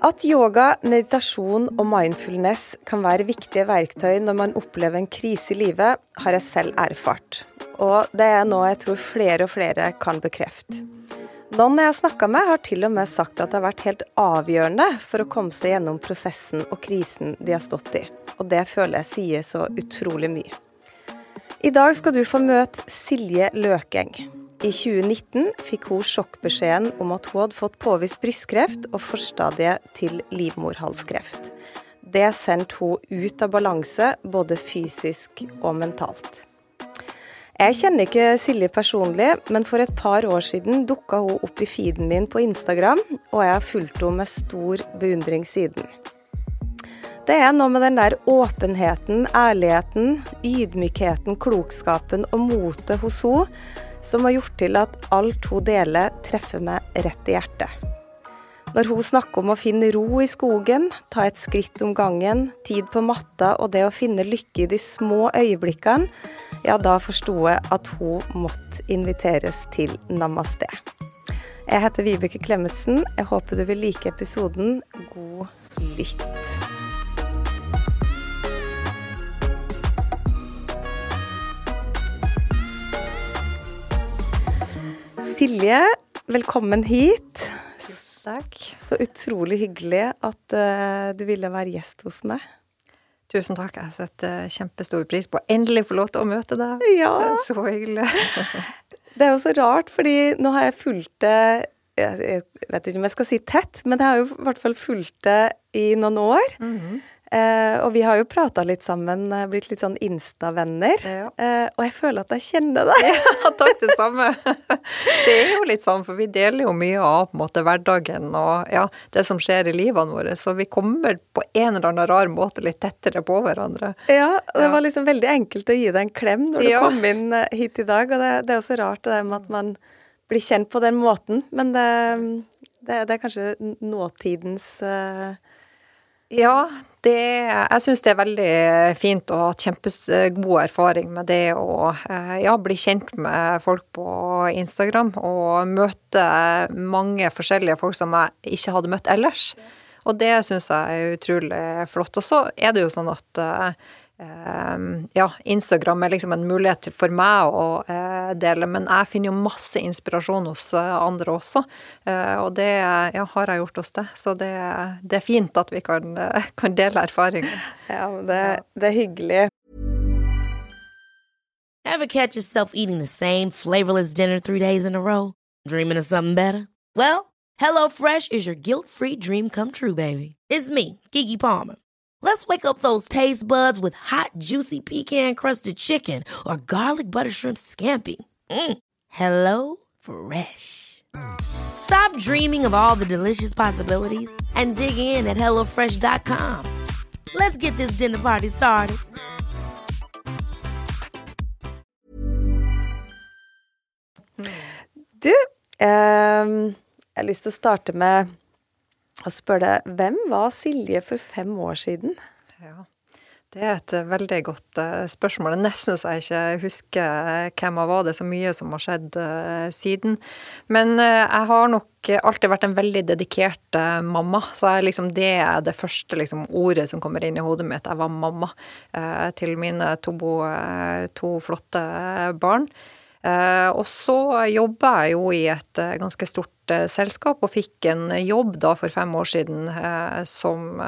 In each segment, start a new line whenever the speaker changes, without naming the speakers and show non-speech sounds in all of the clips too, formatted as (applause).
At yoga, meditasjon og mindfulness kan være viktige verktøy når man opplever en krise i livet, har jeg selv erfart. Og det er noe jeg tror flere og flere kan bekrefte. Noen jeg har snakka med, har til og med sagt at det har vært helt avgjørende for å komme seg gjennom prosessen og krisen de har stått i. Og det føler jeg sier så utrolig mye. I dag skal du få møte Silje Løkeng. I 2019 fikk hun sjokkbeskjeden om at hun hadde fått påvist brystkreft og forstadiet til livmorhalskreft. Det sendte hun ut av balanse, både fysisk og mentalt. Jeg kjenner ikke Silje personlig, men for et par år siden dukka hun opp i feeden min på Instagram, og jeg har fulgt henne med stor beundring siden. Det er noe med den der åpenheten, ærligheten, ydmykheten, klokskapen og motet hos henne som har gjort til at alt hun deler, treffer meg rett i hjertet. Når hun snakker om å finne ro i skogen, ta et skritt om gangen, tid på matta og det å finne lykke i de små øyeblikkene, ja, da forsto jeg at hun måtte inviteres til namaste. Jeg heter Vibeke Klemetsen. Jeg håper du vil like episoden. God lytt. Silje, velkommen hit.
Takk.
Så utrolig hyggelig at uh, du ville være gjest hos meg.
Tusen takk. Jeg setter kjempestor pris på å endelig få lov til å møte deg.
Ja.
Det er så hyggelig. (laughs)
det er jo så rart, fordi nå har jeg fulgt det Jeg vet ikke om jeg skal si tett, men jeg har jo i hvert fall fulgt det i noen år. Mm -hmm. Eh, og vi har jo prata litt sammen, eh, blitt litt sånn Insta-venner. Ja. Eh, og jeg føler at jeg kjenner deg.
ja, takk, det samme. (laughs) det er jo litt sånn, for vi deler jo mye av måte hverdagen og ja, det som skjer i livene våre. Så vi kommer på en eller annen rar måte litt tettere på hverandre.
Ja, det ja. var liksom veldig enkelt å gi deg en klem når du ja. kom inn hit i dag. Og det, det er jo så rart det med at man blir kjent på den måten. Men det, det, det er kanskje nåtidens uh,
ja, det, jeg syns det er veldig fint å ha kjempegod erfaring med det å eh, ja, bli kjent med folk på Instagram og møte mange forskjellige folk som jeg ikke hadde møtt ellers. Og det syns jeg er utrolig flott. Og så er det jo sånn at eh, ja, Instagram er liksom en mulighet for meg å uh, dele, men jeg finner jo masse inspirasjon hos uh, andre også. Uh, og det ja, har jeg gjort hos deg, så det, det, er fint at vi kan, (laughs) kan dele erfaringer. (laughs)
Ja, det, det er hyggelig.
Ever catch yourself eating the same flavorless dinner three days in a row? Dreaming of something better? Well, HelloFresh is your guilt-free dream come true, baby. It's me, Kiki Palmer. Let's wake up those taste buds with hot, juicy pecan crusted chicken or garlic butter shrimp scampi. Mm. Hello Fresh. Stop dreaming of all the delicious possibilities and dig in at HelloFresh.com. Let's get this dinner party started.
Du, um, jeg har lyst til å starte med og spør deg hvem var Silje for fem år siden?
Ja, det er et veldig godt uh, spørsmål. Det nesten så jeg ikke husker hvem jeg var. Det er så mye som har skjedd siden. Men jeg har nok alltid vært en veldig dedikert mamma. Så liksom, det er det første liksom, ordet som kommer inn i hodet mitt. Jeg var mamma til mine to, to flotte barn. Eh, og så jobba jeg jo i et eh, ganske stort eh, selskap, og fikk en jobb da for fem år siden som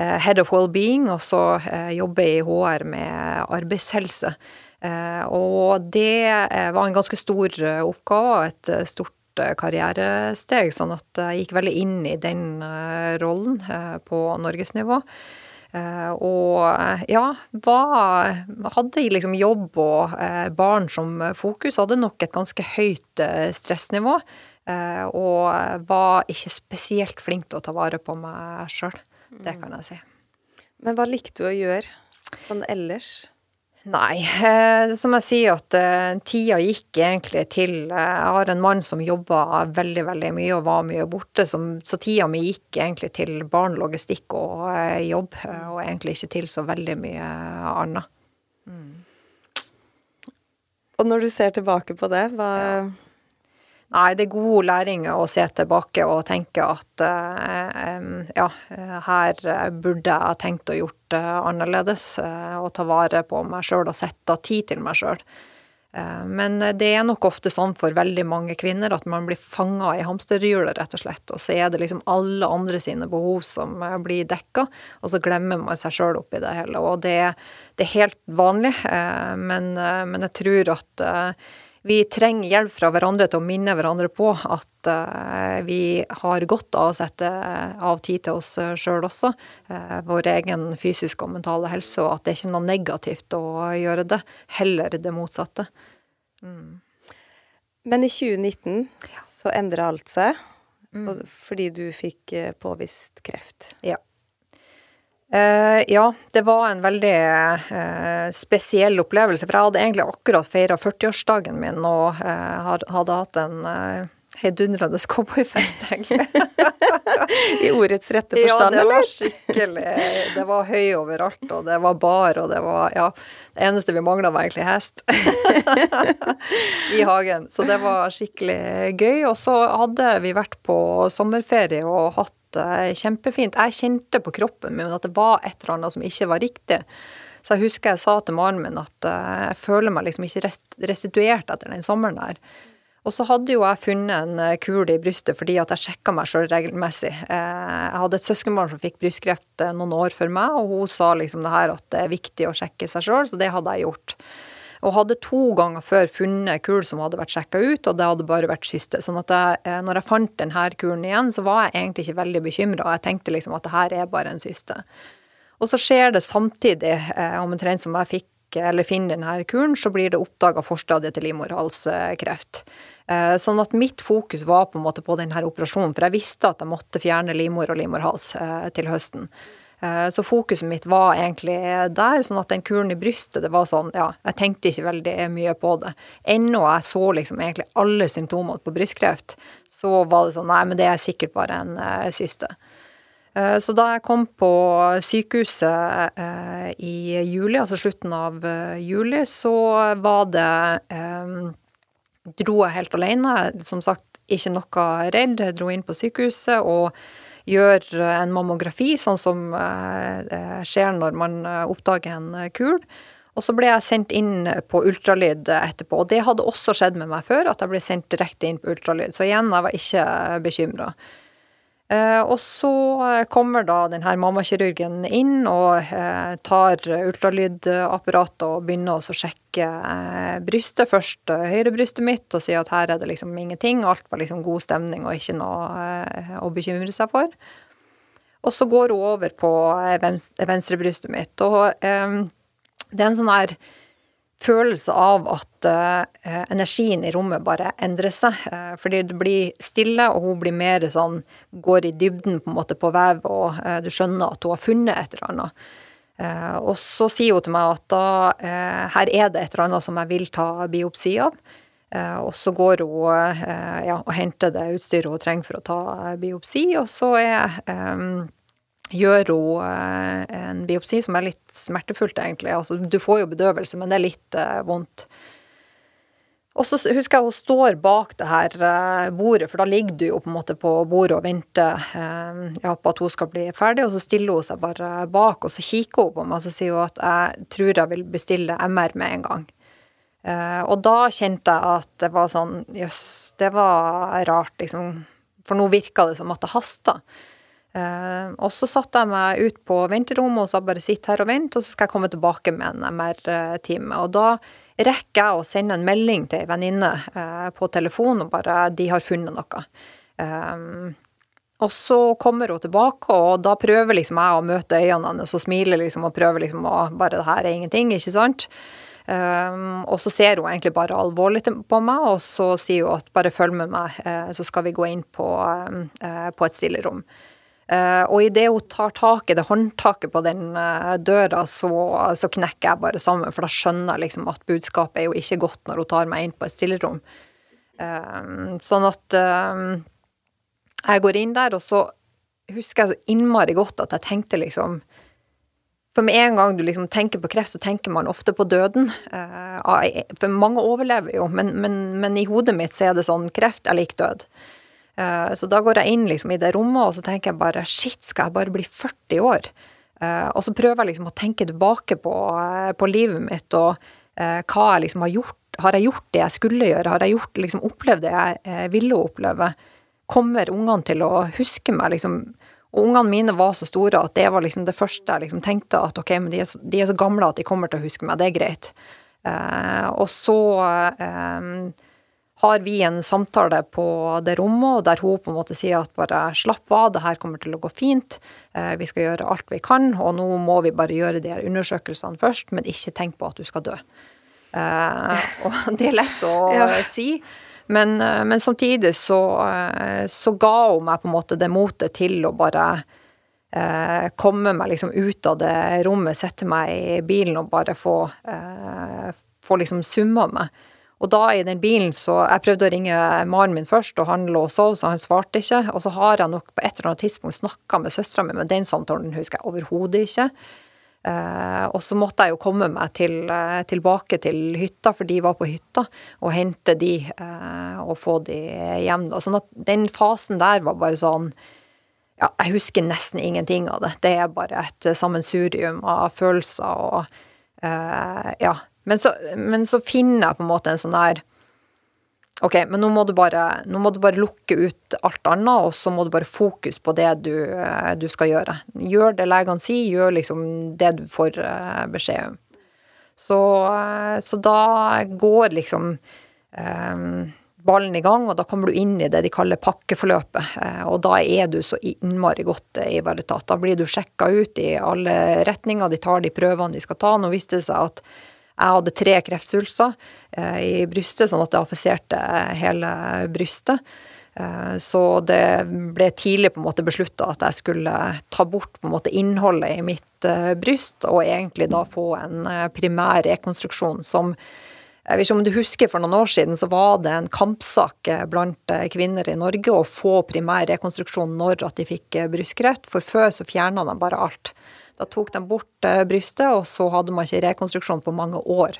head of well-being, og så jobber jeg i HR med arbeidshelse. Og det var en ganske stor oppgave og et stort karrieresteg, sånn at jeg gikk veldig inn i den rollen på norgesnivå. Uh, og eh, ja, var, hadde liksom jobb og uh, barn som fokus. Hadde nok et ganske høyt stressnivå. og var ikke spesielt flink til å ta vare på meg sjøl. Det kan jeg si.
Men hva likte du å gjøre sånn ellers?
Nei, eh, som jeg sier at eh, tida gikk egentlig til eh, Jeg har en mann som jobba veldig, veldig mye og var mye borte, som, så tida mi gikk egentlig til barn, logistikk og jobb, og egentlig ikke til så veldig mye annet. Mm.
Og når du ser tilbake på det, hva
ja. Nei, det er god læring å se tilbake og tenke at uh, ja, her burde jeg tenkt og gjort det annerledes. Uh, og ta vare på meg sjøl og sette tid til meg sjøl. Men det er nok ofte sånn for veldig mange kvinner at man blir fanga i hamsterhjulet, rett og slett. Og så er det liksom alle andre sine behov som blir dekka, og så glemmer man seg sjøl oppi det hele. Og det, det er helt vanlig, men, men, jeg tror at vi trenger hjelp fra hverandre til å minne hverandre på at uh, vi har godt av å sette av tid til oss sjøl også. Uh, vår egen fysiske og mentale helse, og at det er ikke noe negativt å gjøre det. Heller det motsatte. Mm.
Men i 2019 ja. så endra alt seg, mm. fordi du fikk eh, påvist kreft.
Ja. Uh, ja, det var en veldig uh, spesiell opplevelse. For jeg hadde egentlig akkurat feira 40-årsdagen min og uh, hadde hatt en heidundrende cowboyfest, egentlig. (laughs)
I ordets rette forstand,
eller? Ja, det var skikkelig. Det var høy overalt, og det var bar, og det var Ja. Det eneste vi mangla, var egentlig hest. (laughs) I hagen. Så det var skikkelig gøy. Og så hadde vi vært på sommerferie og hatt det kjempefint. Jeg kjente på kroppen min at det var et eller annet som ikke var riktig. Så jeg husker jeg sa til mannen min at uh, jeg føler meg liksom ikke restituert etter den sommeren der. Og så hadde jo jeg funnet en eh, kule i brystet fordi at jeg sjekka meg sjøl regelmessig. Jeg hadde et søskenbarn som fikk brystkreft noen år før meg, og hun sa liksom det her at det er viktig å sjekke seg sjøl, så det hadde jeg gjort. Og hadde to ganger før funnet kul som hadde vært sjekka ut, og det hadde bare vært syste. Sånn at jeg, eh, når jeg fant denne kulen igjen, så var jeg egentlig ikke veldig bekymra. Jeg tenkte liksom at det her er bare en syste. Og så skjer det samtidig, eh, omtrent som jeg fikk eller finner denne kuren, så blir det oppdaga forstadiet til livmorhalskreft. Eh, sånn at mitt fokus var på en måte på denne operasjonen, for jeg visste at jeg måtte fjerne livmor og livmorhals eh, til høsten. Eh, så fokuset mitt var egentlig der, sånn at den kuren i brystet, det var sånn, ja, jeg tenkte ikke veldig mye på det. Ennå jeg så liksom egentlig alle symptomene på brystkreft, så var det sånn, nei, men det er sikkert bare en syste. Så da jeg kom på sykehuset i juli, altså slutten av juli, så var det Dro jeg helt alene. Som sagt, ikke noe redd. Jeg dro inn på sykehuset og gjør en mammografi, sånn som eh, eh, skjer når man eh, oppdager en kul. Og så ble jeg sendt inn på ultralyd etterpå. Og det hadde også skjedd med meg før, at jeg ble sendt direkte inn på ultralyd. Så igjen, jeg var ikke bekymra. Eh, og så kommer da denne mammakirurgen inn og eh, tar ultralydapparatet og begynner å sjekke eh, brystet. Først høyrebrystet mitt og sier at her er det liksom ingenting. Alt var liksom god stemning og ikke noe å bekymre seg for. Og så går hun over på venstrebrystet mitt, og det er en sånn her følelse av at uh, energien i rommet bare endrer seg. Uh, fordi det blir stille, og hun blir mer sånn Går i dybden på en måte på vev, og uh, du skjønner at hun har funnet et eller annet. og så sier hun til meg at da her er det et eller annet som jeg vil ta biopsi av. og så går hun ja, og henter det utstyret hun trenger for å ta biopsi, og så er um, gjør hun eh, en biopsi som er litt smertefullt, egentlig. Altså, du får jo bedøvelse, men det er litt uh, vondt. Og så husker jeg hun står bak det her uh, bordet, for da ligger du jo på en måte på bordet og venter uh, ja, på at hun skal bli ferdig, og så stiller hun seg bare bak, og så kikker hun på meg og så sier hun at jeg tror jeg vil bestille MR med en gang. og da kjente jeg at det var sånn Jøss, det var rart, liksom. For nå virka det som at det hasta. Uh, og så satte jeg meg ut på venterommet og sa bare sitt her og vent, og så skal jeg komme tilbake med en MR-time. Og da rekker jeg å sende en melding til ei venninne uh, på telefon og bare 'de har funnet noe'. Um, og så kommer hun tilbake, og da prøver liksom jeg å møte øynene hennes og smile liksom og prøver liksom å bare 'det her er ingenting', ikke sant? Um, og så ser hun egentlig bare alvorlig på meg, og så sier hun at bare følg med meg, så skal vi gå inn på, på et stillerom. Uh, og idet hun tar tak i det håndtaket på den uh, døra, så, så, knekker jeg bare sammen, for da skjønner jeg liksom at budskapet er jo ikke godt når hun tar meg inn på et stillerom. Uh, sånn at jeg går inn der, og så husker jeg så innmari godt at jeg tenkte liksom For med en gang du liksom tenker på kreft, så tenker man ofte på døden. Eh, for mange overlever jo, men, men, men i hodet mitt så er det sånn kreft er lik død. Eh, så da går jeg inn liksom i det rommet, og så tenker jeg bare shit, skal jeg bare bli 40 år? Og så prøver jeg liksom å tenke tilbake på, på livet mitt og hva jeg liksom har gjort. Har jeg gjort det jeg skulle gjøre? Har jeg gjort, liksom opplevd det jeg ville oppleve? Kommer ungene til å huske meg liksom og ungene mine var så store at det var liksom det første jeg liksom tenkte at ok, men de er, så, de er, så, gamle at de kommer til å huske meg, det er greit. Eh, og så eh, har vi en samtale på det rommet, der hun på en måte sier at bare slapp av, det her kommer til å gå fint, eh, vi skal gjøre alt vi kan, og nå må vi bare gjøre de her undersøkelsene først, men ikke tenk på at du skal dø. Eh, og (laughs) det er lett å ja. si. Men, eh, men samtidig så, så, ga hun meg på en måte det motet til å bare eh, komme meg liksom ut av det rommet, sette meg i bilen og bare få, eh, få liksom summa meg. Og da i den bilen så Jeg prøvde å ringe mannen min først, og han lå og sov, så han svarte ikke. Og så har jeg nok på et eller annet tidspunkt snakka med søstera mi, men den samtalen husker jeg overhodet ikke. Eh, og så måtte jeg jo komme meg til, eh, tilbake til hytta, for de var på hytta, og hente de eh, og få de hjem. Da. Sånn at den fasen der var bare sånn Ja, jeg husker nesten ingenting av det. Det er bare et sammensurium av følelser og eh, Ja. Men så, men så finner jeg på en måte en sånn der Ok, men nå må, du bare, må du bare lukke ut alt annet, og så må du bare fokus på det du, eh, du skal gjøre. Gjør det legene sier, gjør liksom det du får eh, beskjed om. Så, eh, så da går liksom um, ballen i gang, og da kommer du inn i det de kaller pakkeforløpet. Og da er du så innmari godt ivaretatt. Da blir du sjekka ut i alle retninger, de tar de prøvene de skal ta. Nå viste det seg at jeg hadde tre kreftsvulster eh, i brystet, sånn at det affiserte hele brystet. Eh, så det ble tidlig på en måte beslutta at jeg skulle ta bort på en måte innholdet i mitt eh, bryst, og egentlig da få en primær rekonstruksjon som jeg vet ikke om du husker For noen år siden så var det en kampsak blant kvinner i Norge å få primær rekonstruksjon når at de fikk brystkreft, for før så fjerna de bare alt. Da tok de bort eh, brystet, og så hadde man ikke rekonstruksjon på mange år.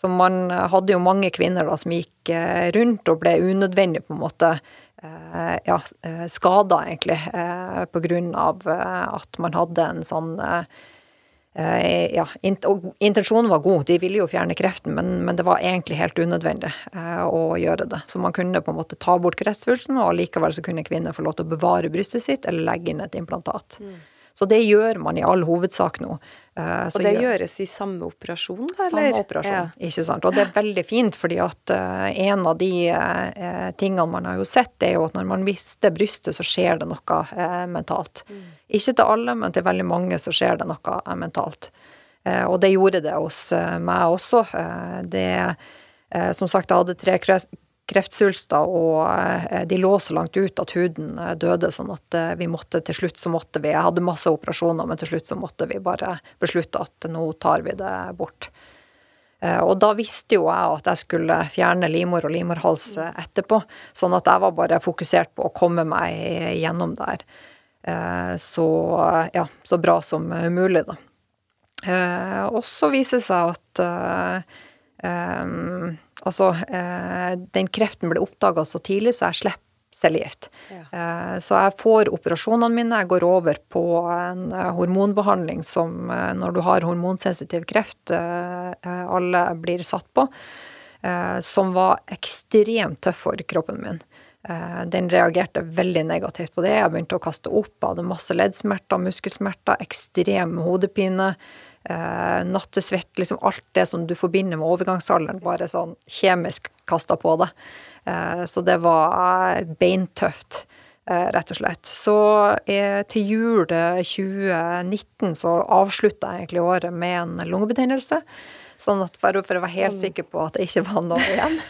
Så man eh, hadde jo mange kvinner da som gikk eh, rundt og ble unødvendig på en måte ja, skada, egentlig, på grunn av at man hadde en sånn ja, intensjonen var god, de ville jo fjerne kreften, men, men det var egentlig helt unødvendig å gjøre det. Så man kunne på en måte ta bort kreftsvulsten, og allikevel så kunne kvinner få lov til å bevare brystet sitt eller legge inn et implantat. Mm. Så det gjør man i all hovedsak nå.
Så og det gjøres i samme operasjon,
eller? Samme operasjon, ja. ikke sant. Og det er veldig fint, fordi at uh, en av de uh, tingene man har jo sett, er jo at når man mister brystet, så skjer det noe mentalt. Mm. Ikke til alle, men til veldig mange så skjer det noe mentalt. og det gjorde det hos meg også. det som sagt, jeg hadde tre kreftsvulster, og eh, de lå så langt ut at huden eh, døde, sånn at eh, vi måtte til slutt så måtte vi Jeg hadde masse operasjoner, men til slutt så måtte vi bare beslutte at nå tar vi det bort. Og da visste jo jeg at jeg skulle fjerne livmor og livmorhals etterpå, sånn at jeg var bare fokusert på å komme meg gjennom der. Så ja, så bra som mulig, da. Og så viser det seg at um, Altså, eh, den kreften ble oppdaga så tidlig, så jeg slipper cellegift. Ja. Eh, så jeg får operasjonene mine. Jeg går over på en eh, hormonbehandling som når du har hormonsensitiv kreft, alle blir satt på, som var ekstremt tøff for kroppen min. Den reagerte veldig negativt på det. Jeg begynte å kaste opp, hadde masse leddsmerter, muskelsmerter, ekstrem hodepine eh, nattesvett, liksom alt det som du forbinder med overgangsalderen, bare sånn kjemisk kasta på det. Eh, så det var beintøft, eh, rett og slett. Så eh, til jul 2019 så avslutta jeg egentlig året med en lungebetennelse. Sånn at bare for å være helt sånn. sikker på at det ikke var noe igjen. (laughs)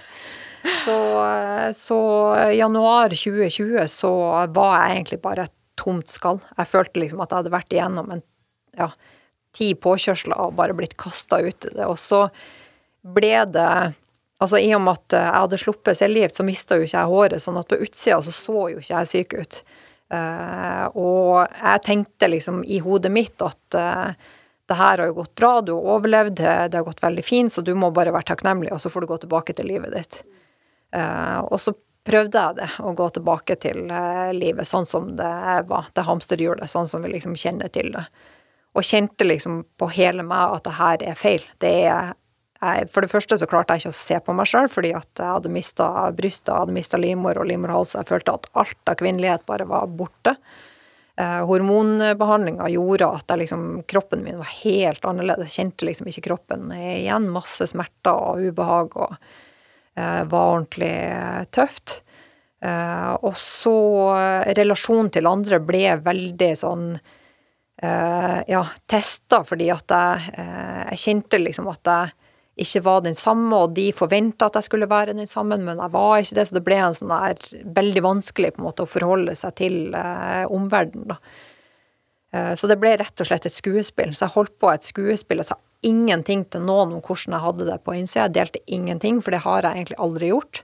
Så, eh, så januar 2020 så var jeg egentlig bare et tomt skall. Jeg følte liksom at jeg hadde vært igjennom en ja, ti påkjørsler og bare blitt kasta ut i det. Og så ble det Altså i og med at jeg hadde sluppet cellegift, så mista jo ikke jeg håret, sånn at på utsida så så jo ikke jeg syk ut. Uh, og jeg tenkte liksom i hodet mitt at uh, det her har jo gått bra, du har overlevd, det har gått veldig fint, så du må bare være takknemlig, og så får du gå tilbake til livet ditt. Uh, og så prøvde jeg det, å gå tilbake til livet sånn som det var, det hamsterhjulet, sånn som vi liksom kjenner til det. Og kjente liksom på hele meg at det her er feil. Det er jeg, For det første så klarte jeg ikke å se på meg sjøl, fordi at jeg hadde mista brystet, hadde mista livmor og livmorhals, jeg følte at alt av kvinnelighet bare var borte. Eh, Hormonbehandlinga gjorde at liksom, kroppen min var helt annerledes. Jeg kjente liksom ikke kroppen igjen. Masse smerter og ubehag, og eh, var ordentlig tøft. Eh, og så eh, relasjonen til andre ble veldig sånn eh, ja, testa, fordi at jeg, eh, jeg kjente liksom at jeg ikke var den samme, og de forventa at jeg skulle være den samme, men jeg var ikke det, så det ble en sånn der veldig vanskelig på en måte å forholde seg til eh, omverdenen, da. Eh, så det ble rett og slett et skuespill. Så jeg holdt på et skuespill. Jeg sa ingenting til noen om hvordan jeg hadde det på innsida. Jeg delte ingenting, for det har jeg egentlig aldri gjort.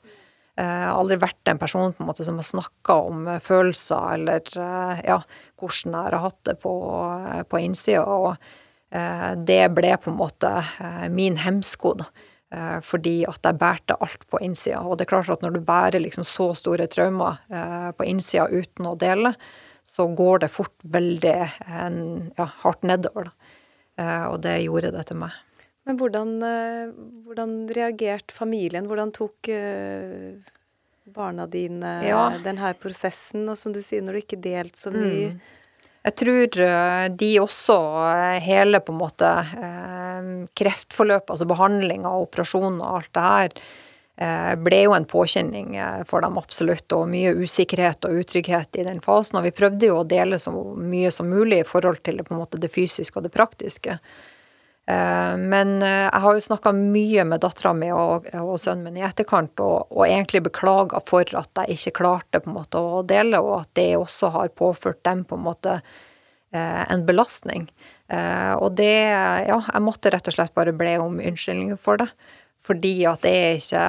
Jeg eh, har aldri vært en person på en måte som har snakka om eh, følelser eller eh, ja, hvordan jeg har hatt det på, på innsida. Og det ble på en måte min hemsko, da. Fordi at jeg bærte alt på innsida. Og det er klart at når du bærer liksom så store traumer på innsida uten å dele, så går det fort veldig ja, hardt nedover. Da. Og det gjorde det til meg.
Men hvordan, hvordan reagerte familien? Hvordan tok barna dine ja. denne prosessen? Og som du sier, når du ikke delte så mye mm.
Jeg tror eh, de også, eh, hele på en måte eh, kreftforløpet, altså behandlinga og operasjonen og alt det her, ble jo en påkjenning for dem absolutt, og mye usikkerhet og utrygghet i den fasen. Og vi prøvde jo å dele så mye som mulig i forhold til på en måte det fysiske og det praktiske. Men jeg har jo snakka mye med dattera mi og, og, sønnen min i etterkant, og, og egentlig beklaga for at jeg ikke klarte på en måte å dele, og at det også har påført dem på en måte Eh, en belastning. Eh, og det Ja, jeg måtte rett og slett bare be om unnskyldning for det. Fordi at det er ikke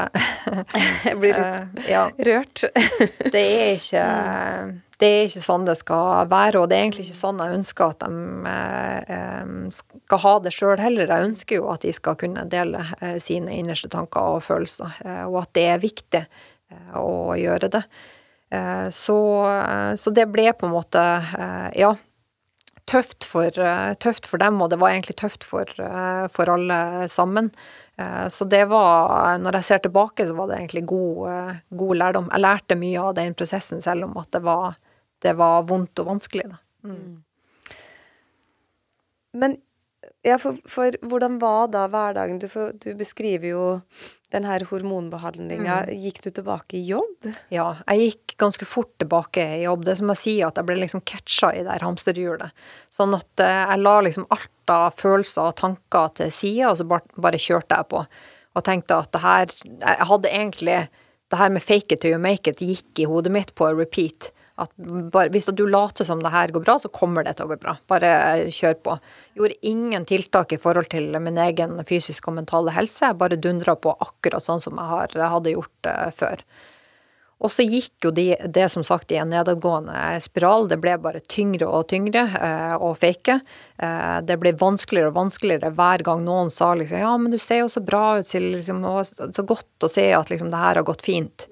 (laughs)
Jeg blir litt (laughs) ja. rørt.
det er ikke (laughs) det er ikke sånn det skal være, og det er egentlig ikke sånn jeg ønsker at de uh, skal ha det sjøl heller. Jeg ønsker jo at de skal kunne dele uh, sine innerste tanker og følelser, og at det er viktig å gjøre det. Så, så, det ble på en måte Ja, tøft for, eh, tøft for, dem, og det var egentlig tøft for, eh, for, alle sammen. Eh, så det var, når jeg ser tilbake, så var det egentlig god, god lærdom. Jeg lærte mye av den prosessen, selv om at det var, det var vondt og vanskelig. Da. Mm.
Men ja, for, for, hvordan var da hverdagen? Du, du beskriver jo den her hormonbehandlinga. Mm. Gikk du tilbake i jobb?
Ja, jeg gikk ganske fort tilbake i jobb. Det er som å si at jeg ble liksom catcha i det her hamsterhjulet. Sånn at eh, jeg la liksom alt av følelser og tanker til side, og så bare, bare, kjørte jeg på. Og tenkte at det her Jeg hadde egentlig Det her med fake it till you make it gikk i hodet mitt på repeat. At bare, hvis du later som det her går bra, så kommer det til å gå bra. Bare kjør på. Gjorde ingen tiltak i forhold til min egen fysiske og mentale helse. Jeg bare dundra på akkurat sånn som jeg, har, hadde gjort uh, før. Og så gikk jo de, det som sagt i en nedadgående spiral. Det ble bare tyngre og tyngre uh, å fake. Uh, det ble vanskeligere og vanskeligere hver gang noen sa liksom Ja, men du ser jo så bra ut, til, liksom, så godt å se at liksom det her har gått fint.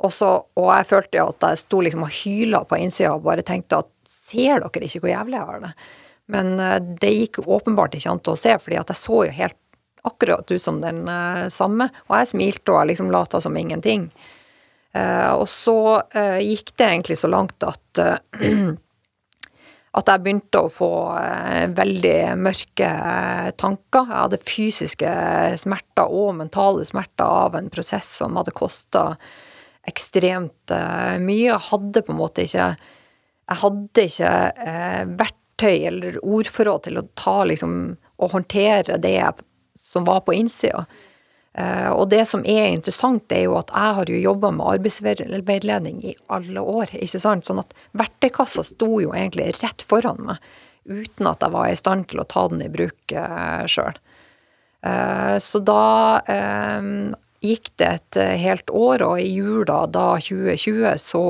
Og, så, og jeg følte jo at jeg sto liksom og hyla på innsida og bare tenkte at ser dere ikke hvor jævlig jeg har det? Men eh, det gikk åpenbart ikke an til å se, fordi at jeg så jo helt akkurat ut som den uh, samme. Og jeg smilte og jeg liksom lata som ingenting. Uh, og så gikk det egentlig så langt at (clears throat) at jeg begynte å få veldig mørke tanker. Jeg hadde fysiske smerter og mentale smerter av en prosess som hadde kosta ekstremt uh, mye. Jeg hadde på en måte ikke Jeg hadde ikke uh, verktøy eller ordforråd til å ta liksom og håndtere det som var på innsida. Uh, og det som er interessant, er jo at jeg har jo jobba med arbeidsveiledning i alle år. ikke sant? Sånn at verktøykassa sto jo egentlig rett foran meg, uten at jeg var i stand til å ta den i bruk uh, sjøl. Uh, så da gikk det et eh, helt år, og i jula da 2020 så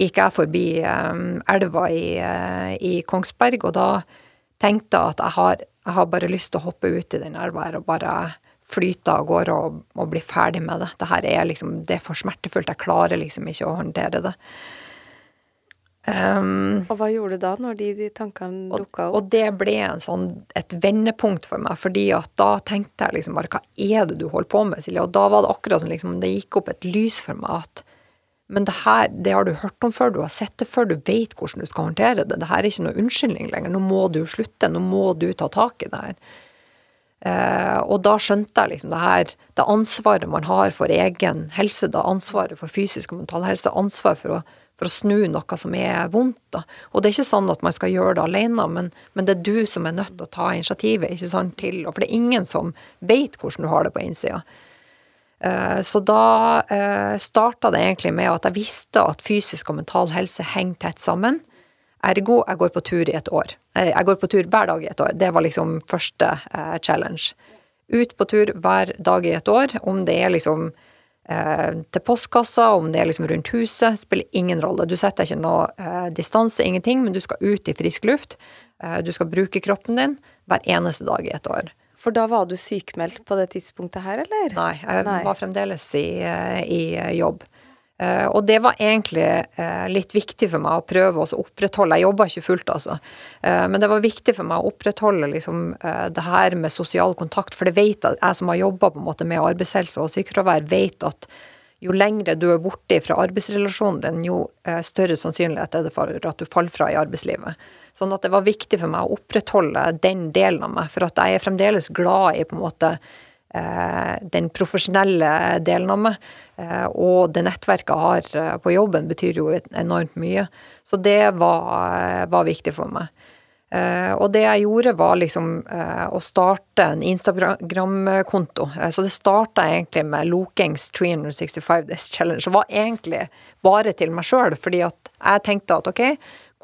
gikk jeg forbi um, elva i, uh, i, Kongsberg, og da tenkte at jeg har, jeg har bare lyst til å hoppe ut i den elva her og bare flyte av gårde og, og, bli ferdig med det. Det er liksom, det er for smertefullt. Jeg klarer liksom ikke å håndtere det.
Um, og hva gjorde du da, når de, de tankene dukka
opp? Og det ble sånn, et vendepunkt for meg, fordi at da tenkte jeg liksom bare hva er det du holder på med, Silje? Og da var det akkurat som liksom, det gikk opp et lys for meg at men det her, det har du hørt om før, du har sett det før, du vet hvordan du skal håndtere det. Det her er ikke noe unnskyldning lenger. Nå må du slutte, nå må du ta tak i det her. Uh, og da skjønte jeg liksom det her, det ansvaret man har for egen helse, det ansvaret for fysisk og mental helse, ansvar for å for å snu noe som er vondt. Da. Og det er ikke sånn at man skal gjøre det alene, men, men det er du som er nødt til å ta initiativet ikke sant, til For det er ingen som vet hvordan du har det på innsida. Uh, så da uh, eh, starta det egentlig med at jeg visste at fysisk og mental helse henger tett sammen. Ergo jeg går på tur i et år. Eh, jeg går på tur hver dag i et år. Det var liksom første challenge. Ut på tur hver dag i et år. Om det er liksom Eh, til postkassa, om det er liksom rundt huset, spiller ingen rolle. Du setter ikke noe eh, distanse, ingenting, men du skal ut i frisk luft. Eh, du skal bruke kroppen din hver eneste dag i et år.
For da var du sykmeldt på det tidspunktet her, eller?
Nei, jeg Nei. var fremdeles i, eh, i jobb. Uh, og det var egentlig uh, litt viktig for meg å prøve å opprettholde Jeg jobba ikke fullt, altså. Uh, men det var viktig for meg å opprettholde liksom, det her med sosial kontakt. For det vet jeg, jeg som har jobba med arbeidshelse og sykefravær, vet at jo lengre du er borte fra arbeidsrelasjonen din, jo større sannsynlighet er det for at du faller fra i arbeidslivet. Sånn at det var viktig for meg å opprettholde den delen av meg. For at jeg er fremdeles glad i på en måte den profesjonelle delen av meg. Eh, og det nettverket jeg har eh, på jobben, betyr jo enormt mye. Så det var, eh, var viktig for meg. Og det jeg gjorde, var liksom å starte en Instagram-konto. Så det starta egentlig med Lokengs 365 Days Challenge. Det var egentlig bare til meg sjøl, fordi at jeg tenkte at ok,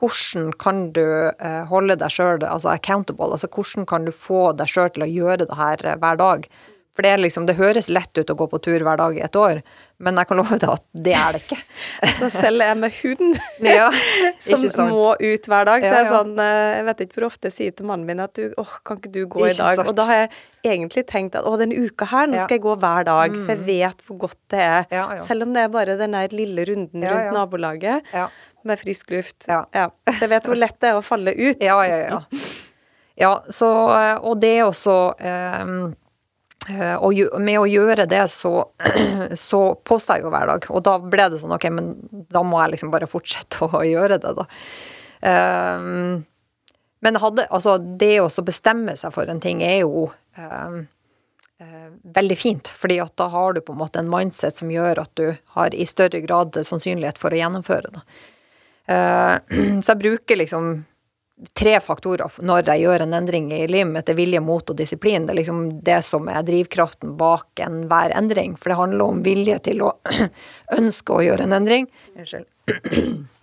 hvordan kan du holde deg sjøl altså accountable? Altså hvordan kan du få deg sjøl til å gjøre det her hver dag? For det, liksom, det, høres lett ut å gå på tur hver dag i et år, men jeg kan love deg at det er det ikke. (laughs)
altså, selv jeg med hund, (laughs) ja, (laughs) som må ut hver dag, så er jeg sånn eh, Jeg vet ikke hvor ofte jeg sier til mannen min at du åh, kan ikke du gå ikke i dag? Sant. Og da har jeg egentlig tenkt at å, denne uka her, nå skal jeg gå hver dag. For jeg mm. vet hvor godt det er. Selv om det er bare den der lille runden rundt nabolaget med frisk luft. Ja. Så jeg vet hvor lett det er å falle ut.
Ja, ja, ja. ja så, eh, og det er også Eh, og med å gjøre det, så, (clears throat) så posta jeg jo hver dag. Og da ble det sånn, ok, men da må jeg liksom bare fortsette å gjøre det, da. Um, men hadde, altså, det å bestemme seg for en ting er jo uh, veldig fint. fordi at da har du på en måte en mindset som gjør at du har i større grad sannsynlighet for å gjennomføre det. (clears throat) Så jeg bruker liksom tre faktorer når jeg gjør en endring i livet mitt. Det er vilje, mot og disiplin. Det er liksom det som er drivkraften bak enhver endring. For det handler om vilje til å (clears throat) ønske å gjøre en endring. Unnskyld. (clears throat)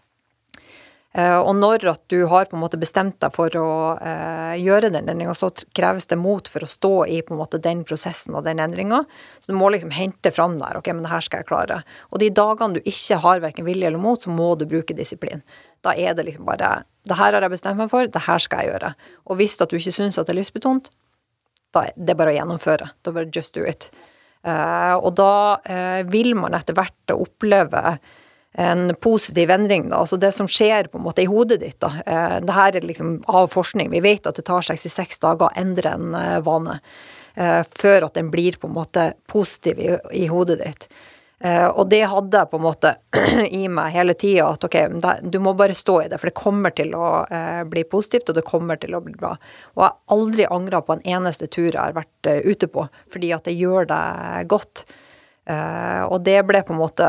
Eh, og når at du har på en måte bestemt deg for å uh, gjøre den endringa, så kreves det mot for å stå i på en måte den prosessen og den endringa. Så du må liksom hente fram der. Ok, men det her skal jeg klare. Og de dagene du ikke har verken vilje eller mot, så må du bruke disiplin. Da er det liksom bare det her har jeg bestemt meg for, det her skal jeg gjøre. Og hvis at du ikke syns at det er lystbetont, da er det bare å gjennomføre. Da bare just do it. Uh, og da uh, vil man etter hvert oppleve en positiv endring, da. Altså det som skjer på en måte i hodet ditt, da. Uh, det her er liksom av forskning. Vi vet at det tar 66 dager å endre en vane. før at den blir på en måte positiv i hodet ditt. Uh, og det hadde jeg på en måte (clears throat) i meg hele tida, at ok, du må bare stå i det, for det kommer til å uh, bli positivt, og det kommer til å bli bra. Og jeg har aldri angra på en eneste tur jeg har vært uh, ute på, fordi at det gjør deg godt. og det ble på en måte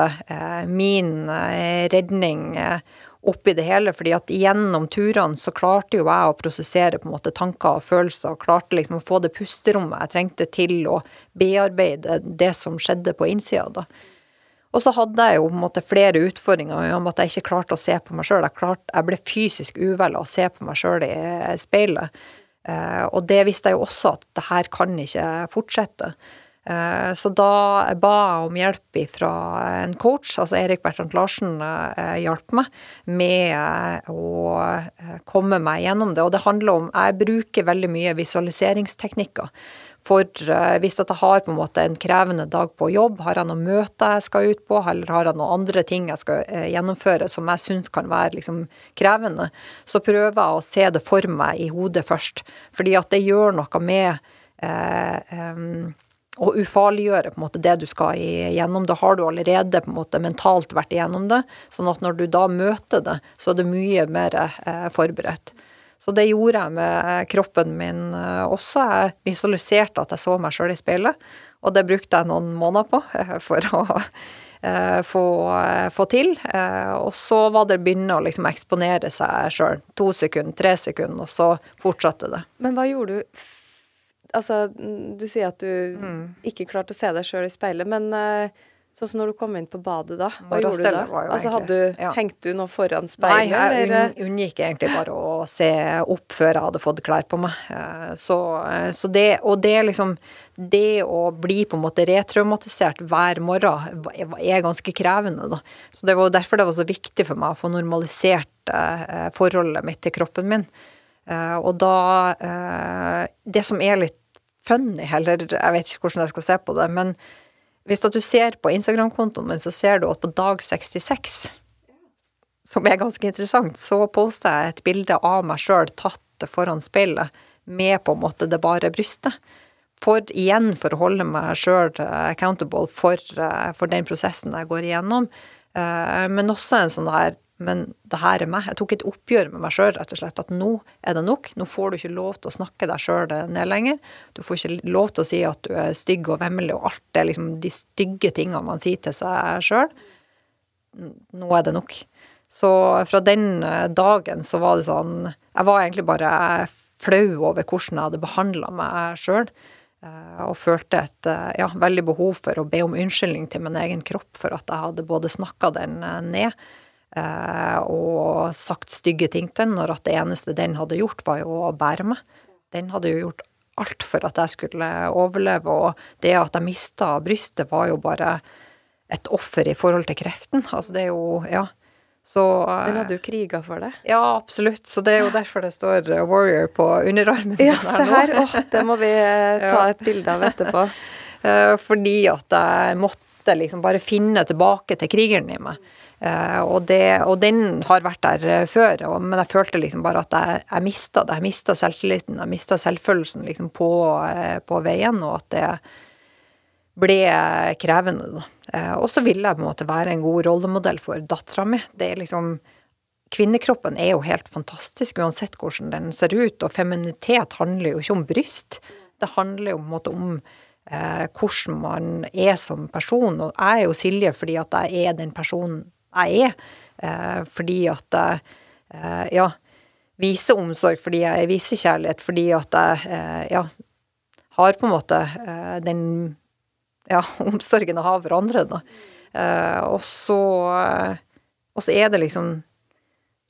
min redning oppi det hele, fordi at gjennom turene så klarte jo jeg å prosessere på en måte tanker og følelser, og klarte liksom å få det pusterommet jeg trengte til å bearbeide det som skjedde på innsida, da. Og så hadde jeg jo på en måte flere utfordringer om at jeg ikke klarte å se på meg sjøl. Jeg, jeg, ble fysisk uvel av å se på meg sjøl i speilet. Eh, og det visste jeg jo også at det her kan ikke fortsette. Eh, så da ba jeg om hjelp fra en coach, altså Erik Bertrand Larsen eh, hjalp meg med eh, å komme meg gjennom det. Og det handler om Jeg bruker veldig mye visualiseringsteknikker. For hvis jeg har på en måte en krevende dag på jobb, har jeg noen møter jeg skal ut på, eller har jeg noen andre ting jeg skal gjennomføre som jeg syns kan være liksom krevende, så prøver jeg å se det for meg i hodet først. Fordi at det gjør noe med eh, um, å ufarliggjøre på en måte det du skal igjennom. Da har du allerede på en måte mentalt vært igjennom det. Sånn at når du da møter det, så er det mye mer eh, forberedt. Så det gjorde jeg med kroppen min eh, også. Jeg visualiserte at jeg så meg sjøl i speilet, og det brukte jeg noen måneder på (laughs) eh, for å eh, få, få, til. Og så var det å begynne å liksom eksponere seg sjøl. To sekunder, tre sekunder, og så fortsatte det.
Men hva gjorde du Altså, du sier at du mm. ikke klarte å se deg sjøl i speilet, men Sånn som når du kom inn på badet, da. Hva gjorde du da? Altså, hadde du, ja. Hengte du noe foran speilet?
Nei, jeg unngikk egentlig bare å se opp før jeg hadde fått klær på meg. Eh, så, eh, så det, og det liksom Det å bli på en måte retraumatisert hver morgen er ganske krevende, da. Så det var derfor det var så viktig for meg å få normalisert forholdet mitt til kroppen min. Og da Det som er litt funny, eller jeg vet ikke hvordan jeg skal se på det, men hvis du ser på Instagram-kontoen min, så ser du at på dag 66, som er ganske interessant, så poster jeg et bilde av meg sjøl tatt foran speilet med på en måte det bare brystet. For igjen for å holde meg sjøl accountable for, for, den prosessen jeg går igjennom. Eh, men også en sånn der men det her er meg. Jeg tok et oppgjør med meg sjøl, rett og slett. At nå er det nok. Nå får du ikke lov til å snakke deg sjøl ned lenger. Du får ikke lov til å si at du er stygg og vemmelig og alt det liksom de stygge tingene man sier til seg sjøl. Nå er det nok. Så fra den eh, dagen så var det sånn Jeg var egentlig bare flau over hvordan jeg hadde behandla meg sjøl. Eh, og følte et eh, ja, veldig behov for å be om unnskyldning til min egen kropp for at jeg hadde både snakka den ned og sagt stygge ting til den, når at det eneste den hadde gjort, var jo å bære meg. Den hadde jo gjort alt for at jeg skulle overleve, og det at jeg mista brystet, var jo bare et offer i forhold til kreften. Altså, det er jo Ja. Så
Den hadde jo kriga for det?
Ja, absolutt. Så det er jo derfor det står 'Warrior' på underarmen.
Ja, se her. Åh, det må vi eh, ta et bilde av etterpå. (laughs)
Eh, fordi at jeg måtte liksom bare finne tilbake til krigeren i meg. Uh, og, det, og, den har vært der uh, før, og, men jeg følte liksom bare at jeg, jeg mista det. Jeg mista selvtilliten, jeg mista selvfølelsen liksom på, uh, på, veien, og at det ble krevende, og så ville jeg på en måte være en god rollemodell for dattera mi. Det er liksom Kvinnekroppen er jo helt fantastisk uansett hvordan den ser ut, og feminitet handler jo ikke om bryst. Det handler jo på en måte om hvordan man er som person. Og jeg er jo Silje fordi at jeg er den personen jeg er. Eh, fordi at jeg eh, ja, viser omsorg fordi jeg viser kjærlighet, fordi at jeg eh, ja, har på en måte den ja, (laughs) omsorgen å ha for andre, da. Og så Og så er det liksom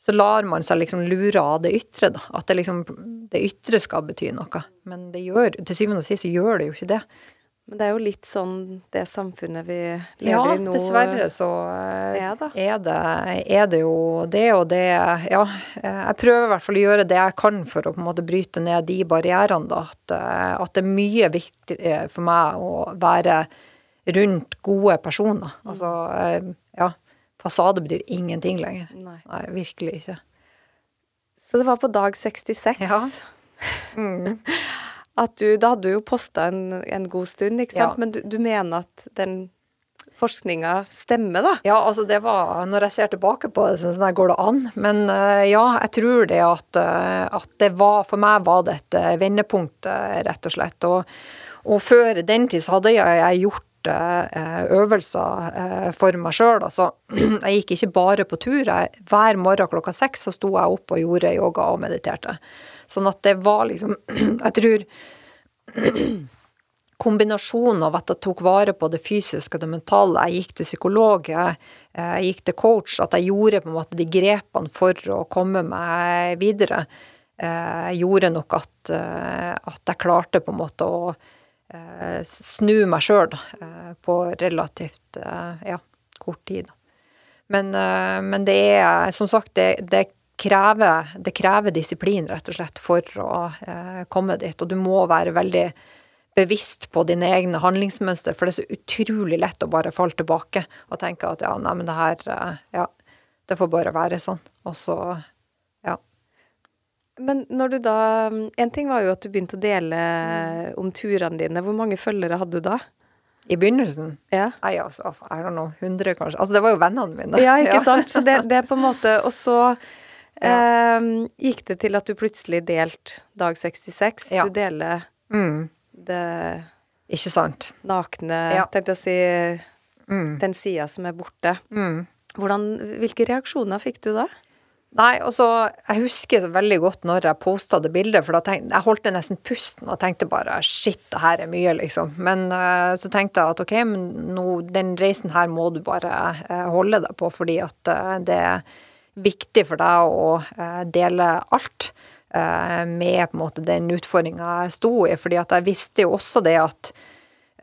så lar man seg liksom lure av det ytre. At det liksom det ytre skal bety noe. Men det gjør, til syvende og sist gjør det jo ikke det.
Men det er jo litt sånn det samfunnet vi lever ja, i nå.
Ja, dessverre så eh, er det. Er, det, er det jo det og det Ja, jeg prøver i hvert fall å gjøre det jeg kan for å på en måte bryte ned de barrierene, da. At, eh, at det er mye viktigere for meg å være rundt gode personer. Mm. Altså, eh, ja. Fasade betyr ingenting lenger. Nei. Nei, virkelig ikke.
Så det var på dag 66. Ja. Mm. (laughs) at du Da hadde du jo posta en, en, god stund, ikke sant? Ja. Men du, du, mener at den forskninga stemmer, da?
Ja, altså det var Når jeg ser tilbake på det, så sånn går det an. Men uh, ja, jeg tror det at, uh, at, det var For meg var det et uh, vendepunkt, rett og slett. Og, og, før den tid så hadde jeg, jeg gjort øvelser for meg sjøl. Altså, (clears throat) jeg gikk ikke bare på tur. Hver morgen klokka seks så sto jeg opp og gjorde yoga og mediterte. Sånn at det var liksom (clears throat) Jeg tror kombinasjonen av at jeg tok vare på det fysiske og det mentale, jeg gikk til psykolog, jeg, jeg, gikk til coach, at jeg gjorde på en måte de grepene for å komme meg videre, jeg gjorde nok at, eh, at jeg klarte på en måte å eh, snu meg sjøl på relativt ja, kort tid. Men, men, det er som sagt, det, det, krever, det, krever, disiplin, rett og slett, for å komme dit. Og du må være veldig bevisst på dine egne handlingsmønster, for det er så utrolig lett å bare falle tilbake og tenke at ja, nei, men det her Ja, det får bare være sånn. Og så ja.
Men når du da En ting var jo at du begynte å dele mm. om turene dine. Hvor mange følgere hadde du da?
I begynnelsen?
Ja.
Nei, altså, I don't know, 100 kanskje. Altså, det var jo vennene mine.
Ja, ikke sant. Så det, det, er på en måte Og så ja. eh, gikk det til at du plutselig delte dag 66. Ja. Du deler mm. det
Ikke sant.
Nakne, tenkte jeg å si, mm. den sida som er borte. Mm. Hvordan, hvilke reaksjoner fikk du da?
Nei, altså, jeg husker veldig godt når jeg posta det bildet, for da tenkte jeg holdt nesten pusten og tenkte bare shit, det her er mye, liksom. Men uh, så tenkte jeg at ok, men nå, den reisen her må du bare uh, holde deg på, fordi at uh, det er viktig for deg å dele alt med på en måte den utfordringa jeg sto i, fordi at jeg visste jo også det at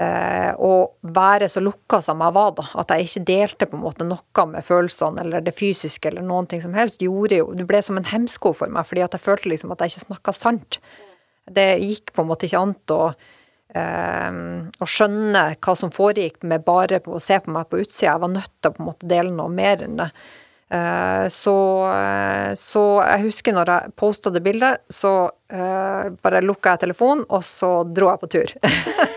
eh, å være så lukka som jeg var, da. At jeg ikke delte på en måte noe med følelsene eller det fysiske eller noen ting som helst, gjorde jo Det ble som en hemsko for meg, fordi at jeg følte liksom at jeg ikke snakka sant. Det gikk på en måte ikke an å eh, å skjønne hva som foregikk med bare å se på meg på utsida. Jeg var nødt til å på en måte dele noe mer enn det. Eh, så, eh, så, jeg husker når jeg posta det bildet, så uh, bare lukka jeg telefonen, og så dro jeg på tur.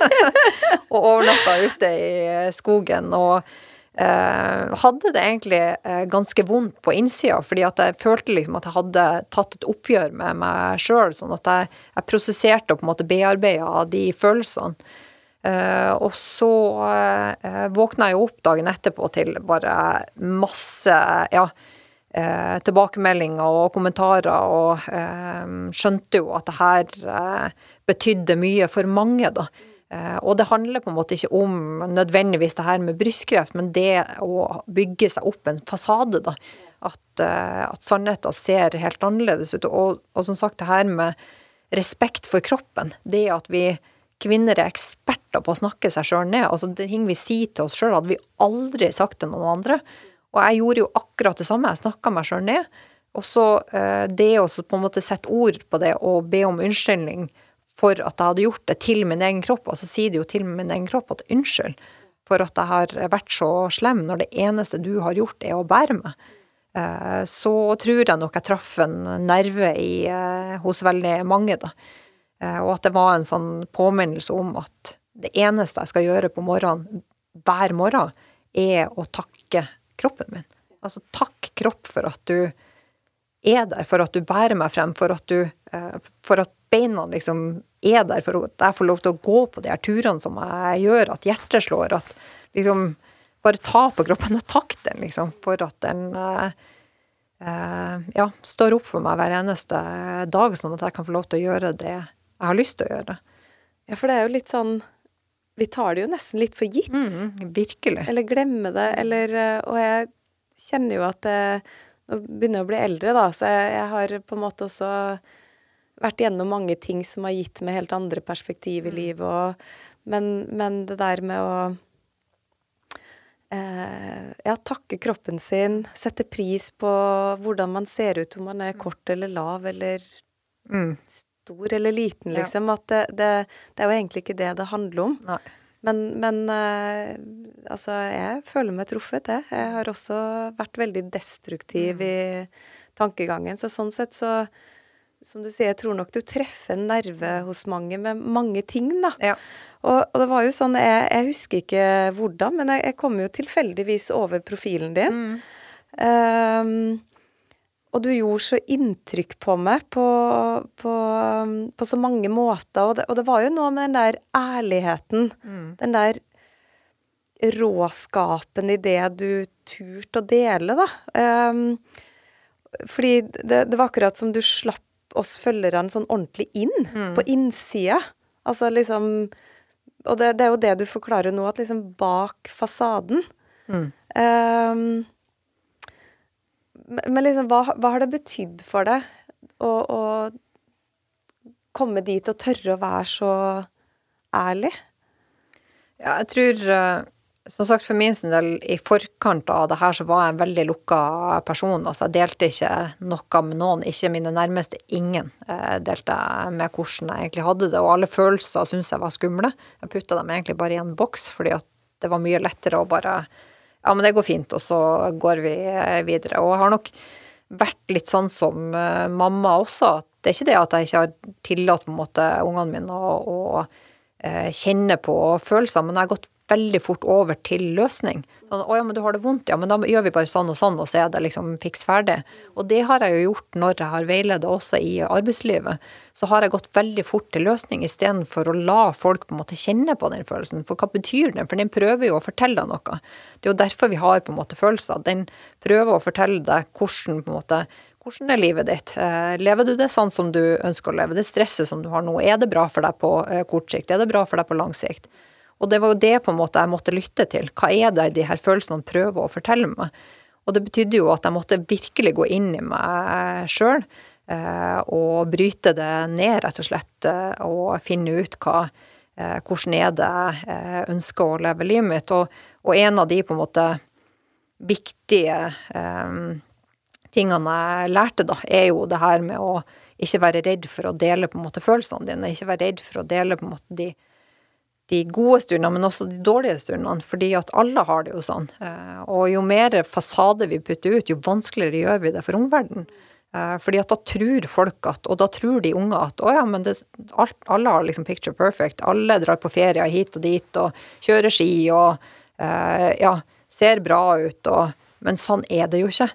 (laughs) og overnatta ute i skogen. Og uh, hadde det egentlig ganske vondt på innsida, fordi at jeg følte liksom at jeg hadde tatt et oppgjør med meg sjøl, sånn at jeg, jeg prosesserte og på en måte bearbeida de følelsene. Uh, og så uh, våkna jeg opp dagen etterpå til bare masse ja, uh, tilbakemeldinger og kommentarer, og skjønte jo at det her betydde mye for mange, da. og det handler på en måte ikke om nødvendigvis det her med brystkreft, men det å bygge seg opp en fasade, da. At, at sannheten ser helt annerledes ut. Og, og som sagt, det her med respekt for kroppen, det at vi kvinner er eksperter på å snakke seg sjøl ned. Altså, det ting vi sier til oss sjøl, hadde vi aldri sagt til noen andre. Og jeg gjorde jo akkurat det samme. Jeg snakka meg sjøl ned. Og så eh, det å på en måte sette ord på det og be om unnskyldning for at jeg hadde gjort det til min egen kropp, og så sier det jo til min egen kropp at unnskyld for at jeg har vært så slem, når det eneste du har gjort, er å bære meg. Eh, så tror jeg nok jeg traff en nerve i, eh, hos veldig mange, da. Eh, og at det var en sånn påminnelse om at det eneste jeg skal gjøre på morgenen hver morgen, er å takke kroppen min. Altså takk kropp for at du er der, for at du bærer meg frem, for at du eh, For at beina liksom er der, for at jeg får lov til å gå på de her turene som jeg gjør, at hjertet slår, at liksom Bare ta på kroppen og takk den, liksom, for at den eh, ja, står opp for meg hver eneste dag, sånn at jeg kan få lov til å gjøre det jeg har lyst til å gjøre det.
Ja, for det er jo litt sånn Vi tar det jo nesten litt for gitt.
Mm, virkelig.
Eller glemmer det, eller eh, Og jeg kjenner jo at det, Nå begynner jeg å bli eldre, da, så jeg, jeg, har på en måte også vært gjennom mange ting som har gitt meg helt andre perspektiv i mm. livet, og, men, men det der med å eh, ja, takke kroppen sin, sette pris på hvordan man ser ut, om man er kort eller lav eller mm stor eller liten, liksom. Ja. At det, det, det, er jo egentlig ikke det det handler om.
Nei.
Men, men uh, altså, jeg føler meg truffet, det. Jeg har også vært veldig destruktiv mm. i tankegangen. Så sånn sett så som du sier, jeg tror nok du treffer en nerve hos mange med mange ting, da.
Ja.
Og, og, det var jo sånn, jeg, jeg husker ikke hvordan, men jeg, jeg, kom jo tilfeldigvis over profilen din. Mm. Um, og du gjorde så inntrykk på meg på, på, på så mange måter. Og det, og det, var jo noe med den der ærligheten. Mm. Den der råskapen i det du turte å dele, da. Um, fordi det, det, var akkurat som du slapp oss følgerne sånn ordentlig inn. Mm. På innsida. Altså liksom Og det, det, er jo det du forklarer nå, at liksom bak fasaden mm. um, men liksom, hva, hva, har det betydd for deg å, å, komme dit og tørre å være så ærlig?
Ja, jeg tror eh, som sagt, for min del, i forkant av det her, så var jeg en veldig lukka person. Altså, jeg delte ikke noe med noen, ikke mine nærmeste. Ingen eh, delte med hvordan jeg egentlig hadde det. Og alle følelser syntes jeg var skumle. Jeg putta dem egentlig bare i en boks, fordi at det var mye lettere å bare Ja, men det går fint, og så går vi eh, videre. Og jeg har nok vært litt sånn som uh, mamma også. Det er ikke det at jeg ikke har tillatt ungene mine å, å uh, kjenne på følelser, men jeg har gått veldig fort over til løsning. Sånn, 'Å ja, men du har det vondt.' Ja, men da gjør vi bare sånn og sånn, og så er det liksom fiks ferdig. Og det har jeg jo gjort når jeg har veiledet også i arbeidslivet. Så har jeg gått veldig fort til løsning istedenfor å la folk på en måte kjenne på den følelsen. For hva betyr den? For den prøver jo å fortelle deg noe. Det er jo derfor vi har på en måte følelser. Den prøver å fortelle deg hvordan på en måte hvordan er livet ditt? Eh, lever du det sånn som du ønsker å leve? Det stresset som du har nå, er det bra for deg på eh, kort sikt? Er det bra for deg på lang sikt? Og det var jo det på en måte jeg måtte lytte til. Hva er det de her følelsene prøver å fortelle meg? Og det betydde jo at jeg måtte virkelig gå inn i meg sjøl eh, og bryte det ned, rett og slett, eh, og finne ut hva eh, hvordan er det jeg ønsker å leve livet mitt. Og, og, en av de på en måte viktige tingene jeg lærte, da, er jo det her med å ikke være redd for å dele på en måte følelsene dine. Ikke være redd for å dele på en måte de de gode stundene, men også de dårlige stundene. Fordi at alle har det jo sånn. Eh, og jo mer fasade vi putter ut, jo vanskeligere gjør vi det for omverdenen. Eh, fordi at da tror folk at, og da tror de unge at å ja, men det, alt, alle har liksom picture perfect. Alle drar på ferie hit og dit og kjører ski og uh, ja, ser bra ut og Men sånn er det jo ikke.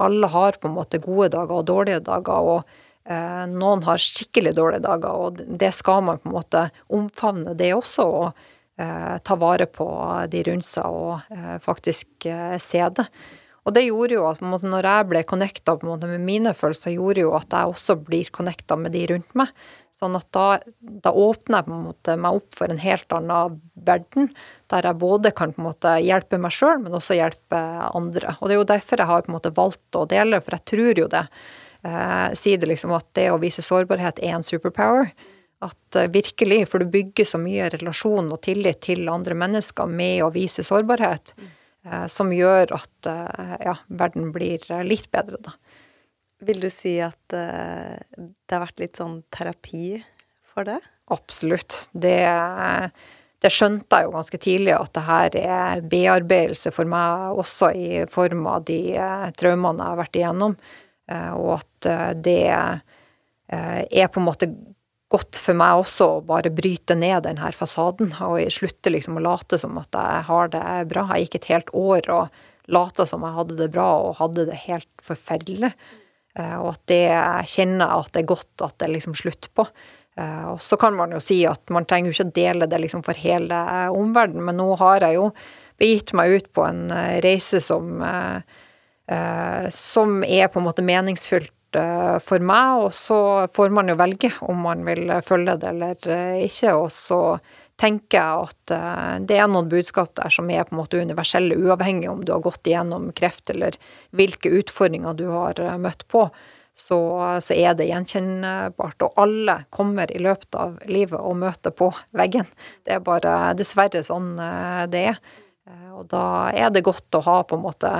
Alle har på en måte gode dager og dårlige dager. og Eh, noen har skikkelig dårlige dager, og det skal man på en måte omfavne, det også. Og eh, ta vare på de rundt seg og eh, faktisk se det. Og det gjorde jo at måte, når jeg ble connecta med mine følelser, gjorde jo at jeg også blir connecta med de rundt meg. Sånn at da, da åpner jeg på en måte meg opp for en helt annen verden, der jeg både kan på en måte hjelpe meg sjøl, men også hjelpe andre. Og det er jo derfor jeg har på en måte valgt å dele, for jeg tror jo det eh, sier det liksom at det å vise sårbarhet er en superpower. At eh, virkelig, for du bygger så mye relasjon og tillit til andre mennesker med å vise sårbarhet, eh, som gjør at eh, ja, verden blir eh, litt bedre, da.
Vil du si at det har vært litt sånn terapi for det?
Absolutt. Det, det, skjønte jeg jo ganske tidlig, at det her er bearbeidelse for meg også i form av de traumene jeg har vært igjennom. Eh, og at eh, det eh, er på en måte godt for meg også å bare bryte ned den her fasaden og slutte liksom å late som at jeg har det bra. Jeg gikk et helt år og lata som jeg hadde det bra og hadde det helt forferdelig. Og at det jeg kjenner at det er godt at det liksom slutt på. Og så kan man jo si at man trenger jo ikke å dele det liksom for hele omverdenen, men nå har jeg jo begitt meg ut på en reise som eh, som er på en måte meningsfylt eh, for meg, og så får man jo velge om man vil følge det eller eh, ikke. Og så tenker jeg at eh, det er noen budskap der som er på en måte universelle, uavhengig om du har gått igjennom kreft eller hvilke utfordringer du har eh, møtt på. Så, så, er det gjenkjennbart. Og alle kommer i løpet av livet og møter på veggen. Det er bare dessverre sånn eh, det er. Og da er det godt å ha på en måte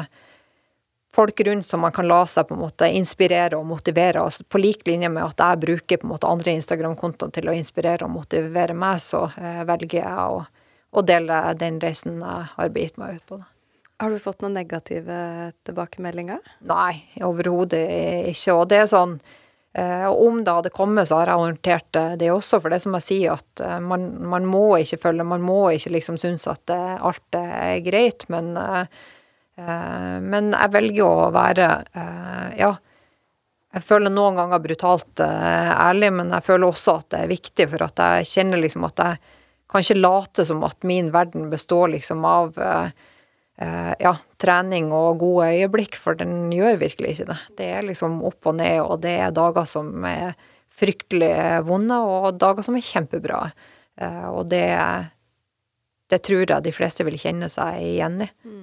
folk rundt som man kan la seg på en måte inspirere og motivere. Altså, på lik linje med at jeg bruker på en måte andre Instagram-kontoer til å inspirere og motivere meg, så eh, velger jeg å, å, dele den reisen jeg har begitt meg ut på. Da.
Har du fått noen negative tilbakemeldinger?
Nei, overhodet ikke. Og det er sånn eh, og om det hadde kommet, så har jeg håndtert det også. For det som jeg sier, at eh, man, man må ikke følge Man må ikke liksom synes at alt er greit. Men Eh, men jeg velger å være, eh, ja Jeg føler noen ganger brutalt eh, ærlig, men jeg føler også at det er viktig, for at jeg kjenner liksom at jeg kan ikke late som at min verden består liksom av ja, trening og gode øyeblikk, for den gjør virkelig ikke det. Det er liksom opp og ned, og det er dager som er fryktelig vonde, og dager som er kjempebra. Og det, det tror jeg de fleste vil kjenne seg igjen i. Mm.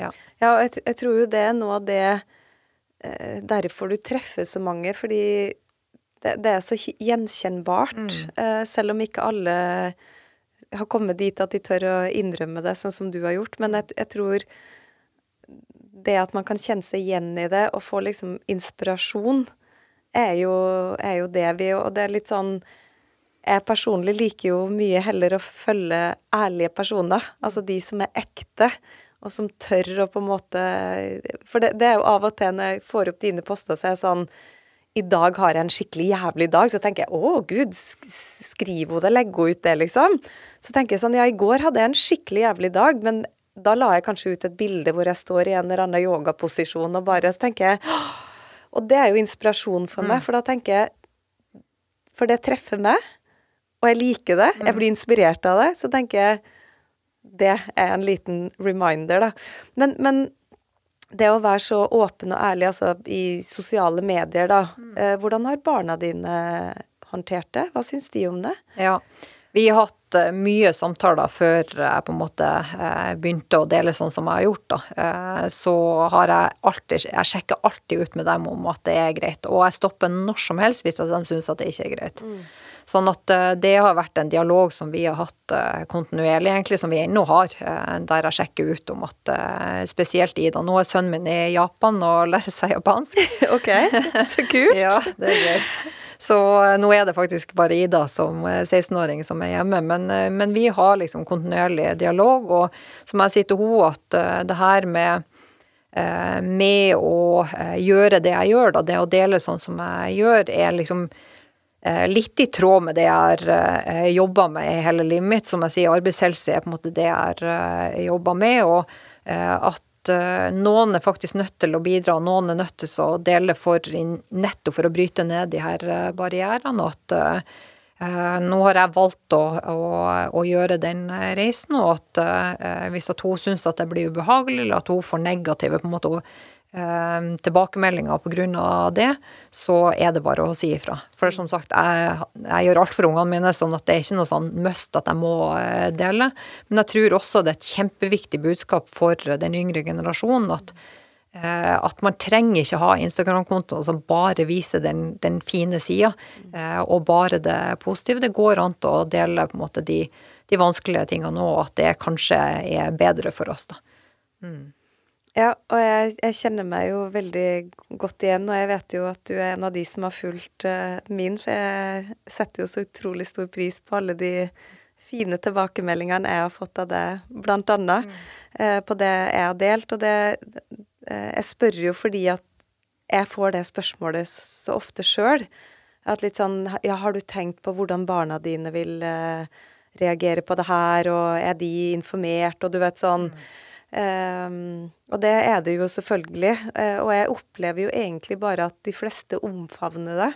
Ja, ja jeg, jeg, tror jo det er noe av det eh, Derfor du treffer så mange, fordi det, det er så gjenkjennbart. Mm. Eh, selv om ikke alle har kommet dit at de tør å innrømme det, sånn som du har gjort. Men jeg, jeg tror det at man kan kjenne seg igjen i det og få liksom inspirasjon, er jo, er jo det vi Og det er litt sånn Jeg personlig liker jo mye heller å følge ærlige personer. Altså de som er ekte og som tør å på en måte For det, det, er jo av og til når jeg får opp dine poster, så er jeg sånn I dag har jeg en skikkelig jævlig dag. Så tenker jeg å gud, skriv henne det, legg henne ut det, liksom. Så tenker jeg sånn ja, i går hadde jeg en skikkelig jævlig dag, men da la jeg kanskje ut et bilde hvor jeg står i en eller annen yogaposisjon og bare Så tenker jeg Og det er jo inspirasjon for meg, mm. for da tenker jeg For det treffer meg, og jeg liker det. Jeg mm. blir inspirert av det. Så tenker jeg det er en liten reminder, da. Men, men det å være så åpen og ærlig altså, i sosiale medier, da. Mm. Eh, hvordan har barna dine håndtert det? Hva syns de om det?
Ja, vi har hatt uh, mye samtaler før jeg på en måte uh, begynte å dele sånn som jeg har gjort. da. Så har jeg alltid Jeg sjekker alltid ut med dem om at det er greit. Og jeg stopper når som helst hvis de syns at det ikke er greit. Mm. Sånn at eh, det har vært en dialog som vi har hatt eh, kontinuerlig, egentlig, som vi ennå har. Eh, der jeg sjekker ut om at spesielt Ida Nå er sønnen min i Japan og lærer seg japansk. (laughs)
ok, så kult.
ja, det er gøy. Så nå er det faktisk bare Ida som 16-åring som er hjemme, men, men, vi har liksom kontinuerlig dialog. Og som jeg sier til henne, at det her med med å gjøre det jeg gjør, da, det å dele sånn som jeg gjør, er liksom litt i tråd med det jeg har eh, jobba med i hele livet mitt. Som jeg sier, arbeidshelse er på en måte det jeg har eh, jobba med. Og at noen er faktisk nødt til å bidra, og noen er nødt til å dele for nettopp for å bryte ned de her barrierene. Og at nå har jeg valgt å, å, å, gjøre den reisen, og at hvis at hun syns at det blir ubehagelig, eller at hun får negative på en måte eh, tilbakemeldinger pga. det, så er det bare å si ifra. For som sagt, jeg, jeg gjør alt for ungene mine, sånn at det er ikke noe sånn must at jeg må eh, dele. Men jeg tror også det er et kjempeviktig budskap for den yngre generasjonen at eh, at man trenger ikke ha Instagram-konto som bare viser den, den fine sida, eh, og bare det positive. Det går an å dele på en måte de, de vanskelige tingene òg, at det kanskje er bedre for oss, da. Mm.
Ja, og jeg, jeg, kjenner meg jo veldig godt igjen, og jeg vet jo at du er en av de som har fulgt uh, min, for jeg setter jo så utrolig stor pris på alle de fine tilbakemeldingene jeg har fått av det, blant annet, mm. uh, på det jeg har delt. Og det uh, Jeg spør jo fordi at jeg får det spørsmålet så ofte sjøl. At litt sånn Ja, har du tenkt på hvordan barna dine vil reagere på det her, og er de informert, og du vet sånn mm. Um, og det er det jo selvfølgelig. Uh, og jeg opplever jo egentlig bare at de fleste omfavner det.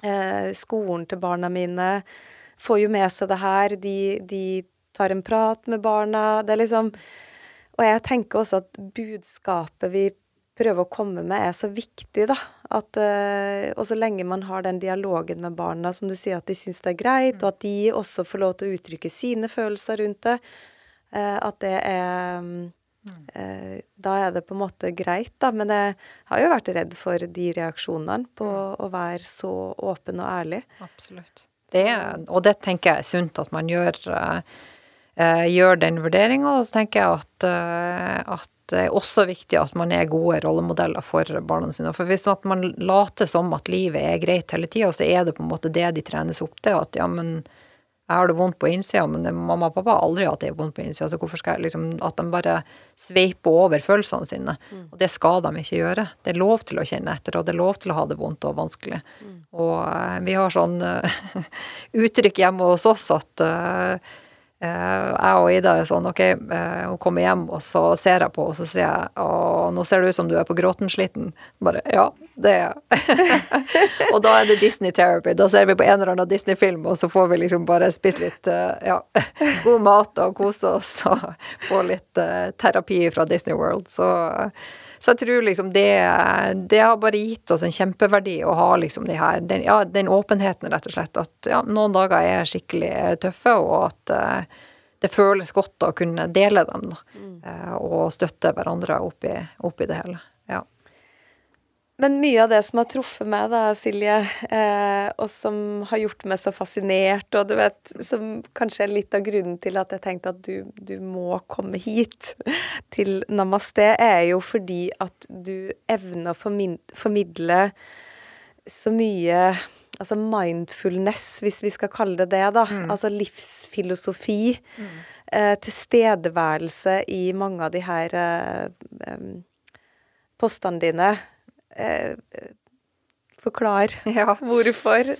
Uh, skolen til barna mine får jo med seg det her. De, de, tar en prat med barna. Det er liksom Og jeg tenker også at budskapet vi prøver å komme med, er så viktig, da. At uh, Og så lenge man har den dialogen med barna, som du sier, at de syns det er greit, og at de også får lov til å uttrykke sine følelser rundt det, Eh, at det er mm. Da er det på en måte greit, da. Men jeg har jo vært redd for de reaksjonene på mm. å være så åpen og ærlig.
Absolutt. Det, og det tenker jeg er sunt at man gjør. eh, gjør den vurderinga. Og så tenker jeg at, eh, at det er også viktig at man er gode rollemodeller for barna sine. For hvis man later som at livet er greit hele tida, så er det på en måte det de trenes opp til. At ja, men jeg har det vondt på innsida, men mamma og pappa har aldri hatt det vondt på innsida. Så hvorfor skal jeg liksom At de bare sveiper over følelsene sine. Mm. Og det skal de ikke gjøre. Det er lov til å kjenne etter, og det er lov til å ha det vondt og vanskelig. Mm. Og uh, vi har sånn uh, (laughs) uttrykk hjemme hos oss at uh, jeg og Ida er sånn OK, hun kommer hjem, og så ser jeg på, og så sier jeg å, nå ser det ut som du er på gråten-sliten. Bare ja, det er (laughs) og da er det Disney Therapy. Da ser vi på en eller annen Disney-film, og så får vi liksom bare spise litt eh, ja, (laughs) god mat og kose oss og (laughs) få litt uh, terapi fra Disney World. Så, så jeg tror liksom det, det har bare gitt oss en kjempeverdi å ha liksom de her, den, ja, den åpenheten, rett og slett. At ja, noen dager er skikkelig tøffe, og at uh, det føles godt å kunne dele dem, da. Mm. Og støtte hverandre oppi, oppi det hele. Ja.
Men mye av det som har truffet meg, da, Silje, eh, og som har gjort meg så fascinert, og du vet, som kanskje er litt av grunnen til at jeg tenkte at du, du må komme hit (laughs) til Namaste, er jo fordi at du evner å formidle så mye Altså mindfulness, hvis vi skal kalle det det, da. Mm. Altså livsfilosofi. Mm. Eh, tilstedeværelse i mange av de her eh, postene dine eh, Forklar. (laughs) Ja. Hvorfor?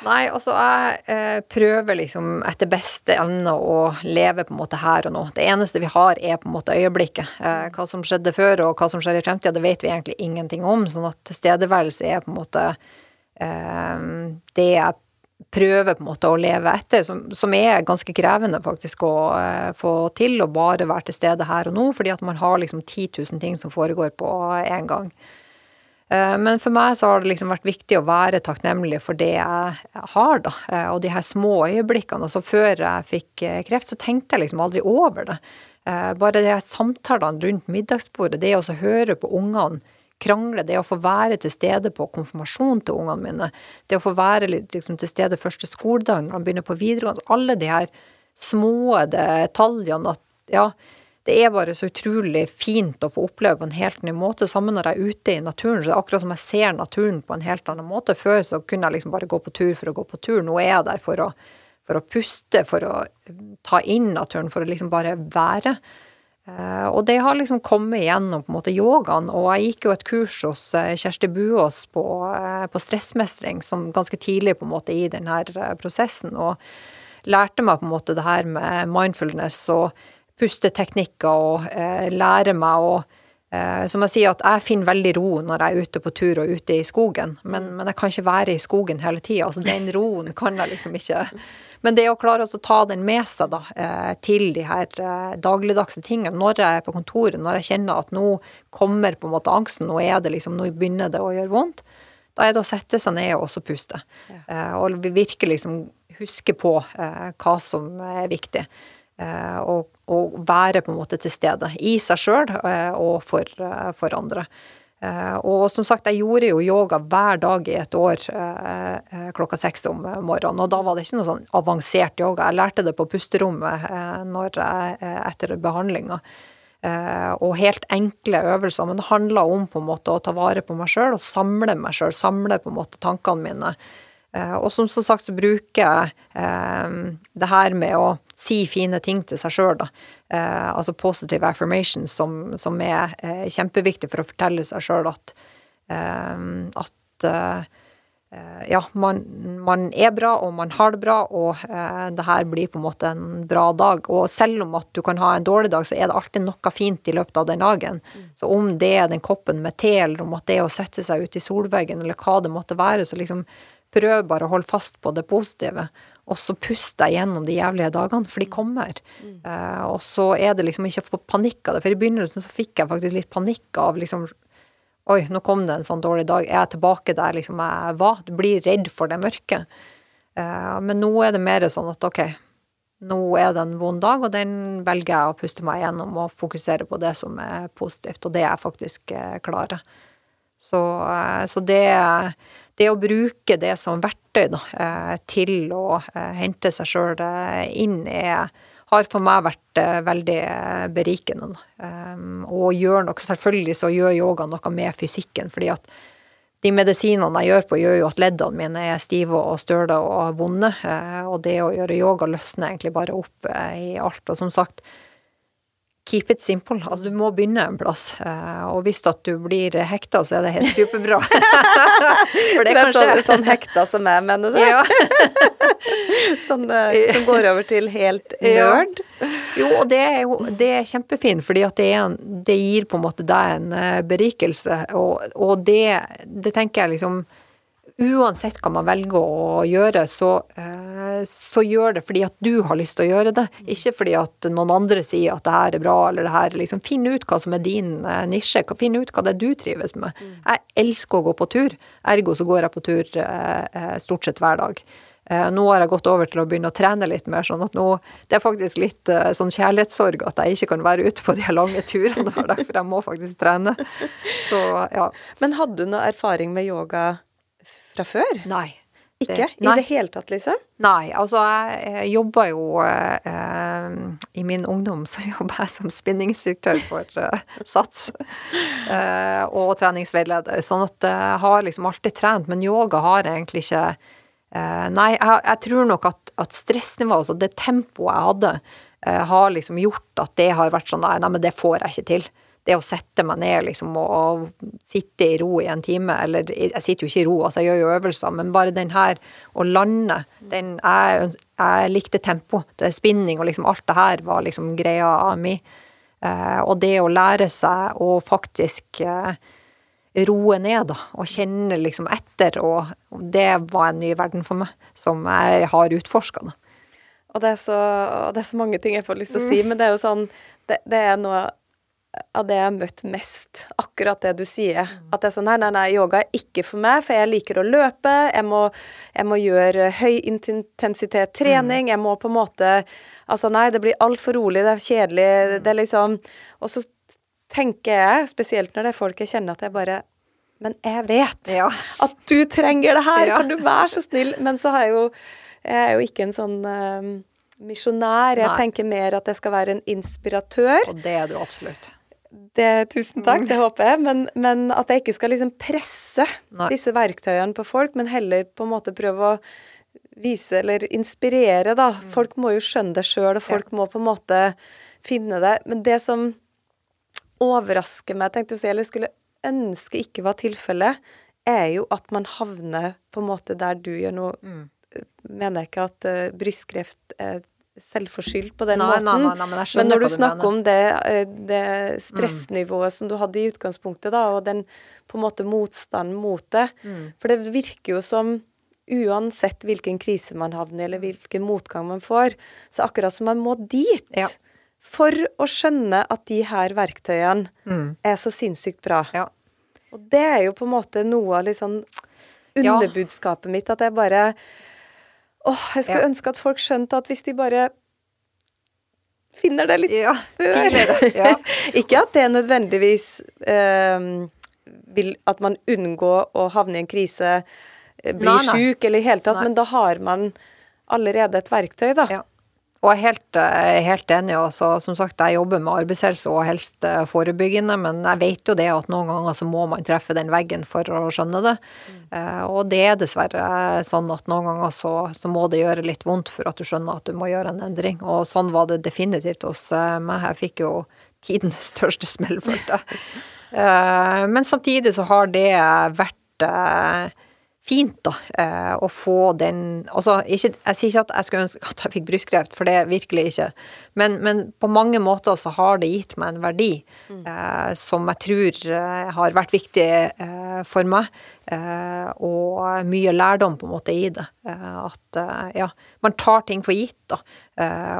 Nei, altså jeg eh, prøver liksom etter beste evne å leve på en måte her og nå. Det eneste vi har er på en måte øyeblikket. Eh, hva som skjedde før og hva som skjer i fremtida, det vet vi egentlig ingenting om. Sånn at tilstedeværelse er på en måte eh, det jeg prøver på en måte å leve etter, som, som er ganske krevende faktisk å eh, få til. Å bare være til stede her og nå, fordi at man har liksom 10 000 ting som foregår på en gang. Eh, men for meg så har det liksom vært viktig å være takknemlig for det jeg har, da. Eh, og de her små øyeblikkene. Altså før jeg fikk eh, kreft, så tenkte jeg liksom aldri over det. Bare de her samtalene rundt middagsbordet, det å høre på ungene krangle, det å få være til stede på konfirmasjon til ungene mine, det å få være liksom, til stede første skoledag når de begynner på videregående, alle de her små detaljene at ja, det er bare så utrolig fint å få oppleve på en helt ny måte. Sammen når jeg er ute i naturen, så det er akkurat som jeg ser naturen på en helt annen måte. Før så kunne jeg liksom bare gå på tur for å gå på tur. Nå er jeg der for å, for å puste, for å ta inn naturen, for å liksom bare være. Uh, og det har liksom kommet gjennom på en måte yogaen. Og jeg gikk jo et kurs hos uh, Kjersti Buås på, på, stressmestring som ganske tidlig på en måte i denne prosessen. Og lærte meg på en måte det her med mindfulness og pusteteknikker og eh, lære meg å eh, Som jeg sier, at jeg finner veldig ro når jeg er ute på tur og ute i skogen, men, men jeg kan ikke være i skogen hele tida. Altså, den roen kan jeg liksom ikke Men det å klare å ta den med seg da, eh, til de her eh, dagligdagse tingene, når jeg er på kontoret, når jeg kjenner at nå kommer på en måte angsten, nå er det liksom, nå begynner det å gjøre vondt, da er det å sette seg ned og også puste. Ja. Eh, og virkelig liksom huske på eh, hva som er viktig. Eh, og, og, være på en måte til stede i seg sjøl eh, og for, eh, for, andre. Og som sagt, jeg gjorde jo yoga hver dag i et år klokka seks om morgenen. Og da var det ikke noe sånn avansert yoga. Jeg lærte det på pusterommet jeg, etter behandlinga. Og helt enkle øvelser. Men det handla om på en måte å ta vare på meg sjøl og samle meg sjøl. Samle på en måte tankene mine. Eh, og som, som sagt så bruker jeg eh, det her med å si fine ting til seg sjøl, da. Eh, altså positive affirmation, som, som er eh, kjempeviktig for å fortelle seg sjøl at, at ja, man, man, er bra, og man har det bra, og det her blir på en måte en bra dag. Og selv om at du kan ha en dårlig dag, så er det alltid noe fint i løpet av den dagen. Mm. Så om det er den koppen med te, eller om at det er å sette seg ut i solveggen, eller hva det måtte være, så liksom Prøv bare å holde fast på det positive. Og så puster jeg gjennom de jævlige dagene, for de mm. kommer. Mm. Uh, og så er det liksom ikke å få panikk av det. For i begynnelsen så fikk jeg faktisk litt panikk av liksom Oi, nå kom det en sånn dårlig dag. Er jeg tilbake der liksom jeg var? Du blir redd for det mørke. Uh, men nå er det mer sånn at ok, nå er det en vond dag, og den velger jeg å puste meg gjennom og fokusere på det som er positivt, og det er jeg faktisk klarer. Så, så det det å bruke det som verktøy da, eh, til å eh, hente seg sjøl eh, inn, er, har for meg vært veldig berikende. Um, og gjør nok Selvfølgelig så gjør yoga noe med fysikken, fordi at de medisinene jeg gjør på, gjør jo at leddene mine er stive og støle og vonde. Og det å gjøre yoga løsner egentlig bare opp i alt. Og som sagt, keep it simple. Altså, du må begynne en plass. Eh, og hvis at du blir hekta, så er det helt superbra. (laughs)
For det er kanskje Sånn, sånn hekta som jeg, mener det? Ja. (laughs) sånn eh, som går over til helt (laughs) nerd?
Ja. Jo, og det er jo det er kjempefint, fordi at det, en, det, gir på en måte deg en eh, berikelse. Og, og det, det tenker jeg liksom Uansett hva man velger å gjøre, så, eh, så, gjør det fordi at du har lyst til å gjøre det. Ikke fordi at noen andre sier at det her er bra, eller det her liksom, Finn ut hva som er din eh, nisje. Finn ut hva det er du trives med. Mm. Jeg elsker å gå på tur. Ergo så går jeg på tur eh, stort sett hver dag. Nå har jeg gått over til å begynne å trene litt mer, sånn at nå Det er faktisk litt sånn kjærlighetssorg at jeg ikke kan være ute på de lange turene, derfor jeg må faktisk trene. Så, ja.
Men hadde du noe erfaring med yoga fra før?
Nei.
Ikke? Det, I det hele tatt, liksom?
Nei. Altså, jeg jobba jo eh, I min ungdom så (laughs) jobba jeg som spinninginstruktør for eh, SATS. Eh, og treningsveileder. Sånn at jeg har liksom alltid trent, men yoga har jeg egentlig ikke eh, Nei, jeg, jeg, tror nok at, at stressnivået, altså det tempoet jeg hadde, eh, har liksom gjort at det har vært sånn der nei men det får jeg ikke til det å sette meg ned liksom og, og, sitte i ro i en time, eller jeg sitter jo ikke i ro, altså jeg gjør jo øvelser, men bare den her å lande, den Jeg, jeg likte tempo. Det er spinning og liksom alt det her var liksom greia mi. Eh, og det å lære seg å faktisk eh, roe ned, da, og kjenne liksom etter, og det var en ny verden for meg, som jeg har utforska.
Og det, så, og det, er så, mange ting jeg får lyst til å si, mm. men det er jo sånn Det, det er noe av det jeg har møtt mest, akkurat det du sier. Mm. At det er sånn nei, nei, nei, yoga er ikke for meg, for jeg liker å løpe. Jeg må, jeg må gjøre høy intensitet trening. Mm. Jeg må på en måte Altså nei, det blir altfor rolig, det er kjedelig, mm. det er liksom Og så tenker jeg, spesielt når det er folk jeg kjenner, at jeg bare Men jeg vet ja. at du trenger det her! Kan du være så snill? Men så har jeg jo Jeg er jo ikke en sånn uh, misjonær. Jeg Nei. tenker mer at jeg skal være en inspiratør.
Og det er du absolutt.
Det, tusen takk, det håper jeg. Men, men, at jeg ikke skal liksom presse Nei. disse verktøyene på folk, men heller på en måte prøve å vise eller inspirere, da. Mm. Folk må jo skjønne det sjøl, og folk ja. må på en måte finne det. Men det som overrasker meg, tenkte jeg eller skulle ønske ikke var tilfellet, er jo at man havner på en måte der du gjør noe mm. Mener jeg ikke at uh, brystkreft er selvforskyldt på den nei, måten. Nei, nei, men, men, når du snakker om det, eh, det stressnivået mm. som du hadde i utgangspunktet, da, og den på en måte motstanden mot det mm. For det virker jo som uansett hvilken krise man havner i, eller hvilken motgang man får, så akkurat som man må dit ja. for å skjønne at de her verktøyene mm. er så sinnssykt bra. Ja. Og det er jo på en måte noe av liksom underbudskapet mitt, at jeg bare Åh, jeg skulle ja. ønske at folk skjønte at hvis de bare finner det litt ja, før ja. (laughs) Ikke at det nødvendigvis eh, vil At man unngår å havne i en krise, eh, bli sjuk eller i hele tatt, nei. men da har man allerede et verktøy, da. Ja.
Og jeg er helt, eh, helt enig. Altså, Som sagt, jeg jobber med arbeidshelse og helst eh, forebyggende, men jeg vet jo det at noen ganger så må man treffe den veggen for å skjønne det. Mm. Og det er dessverre sånn at noen ganger så, så, må det gjøre litt vondt for at du skjønner at du må gjøre en endring. Og sånn var det definitivt hos meg. Jeg fikk jo tidenes (laughs) største smell, følte jeg. Men samtidig så har det vært fint, da, eh, å få den Altså, ikke, jeg sier ikke at jeg skulle ønske at jeg fikk brystkreft, for det er virkelig ikke. Men, men, på mange måter så har det gitt meg en verdi mm. eh, som jeg tror eh, har vært viktig eh, for meg. Eh, og mye lærdom på en måte i det. Eh, at ja, man tar ting for gitt, da.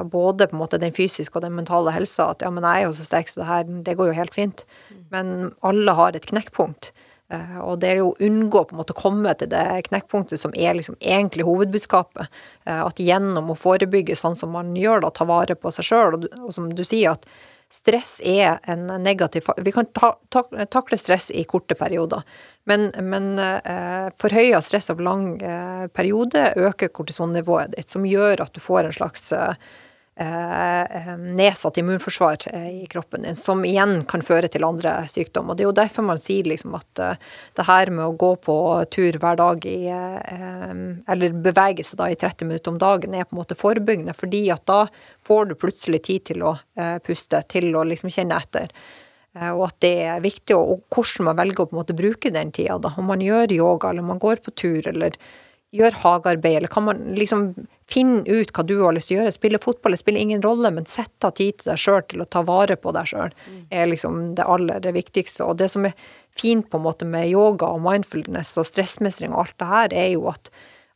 både på en måte den fysiske og den mentale helsa. At ja, men jeg er jo så sterk, så det her, det går jo helt fint. Mm. Men alle har et knekkpunkt. Eh, og det er jo å unngå på en måte å komme til det knekkpunktet som er liksom egentlig hovedbudskapet. Eh, at gjennom å forebygge sånn som man gjør, da, ta vare på seg sjøl, og, som du sier at stress er en negativ Vi kan ta, ta, takle stress i korte perioder, men, men eh, forhøya stress over lang eh, periode øker kortisonnivået ditt, som gjør at du får en slags eh, nedsatt immunforsvar eh, i kroppen din, som igjen kan føre til andre sykdommer. Det er jo derfor man sier liksom at eh, det her med å gå på tur hver dag i Eller bevege seg da i 30 minutter om dagen er på en måte forebyggende, fordi at da får du plutselig tid til å puste, til å liksom kjenne etter. Og at det er viktig, og hvordan man velger å på en måte bruke den tida. da, Om man gjør yoga, eller man går på tur, eller gjør hagearbeid, eller kan man liksom finne ut hva du har lyst til å gjøre? Spille fotball, det spiller ingen rolle, men sett av tid til deg sjøl til å ta vare på deg sjøl, er liksom det aller viktigste. Og det som er fint på en måte med yoga og mindfulness og stressmestring og alt det her, er jo at,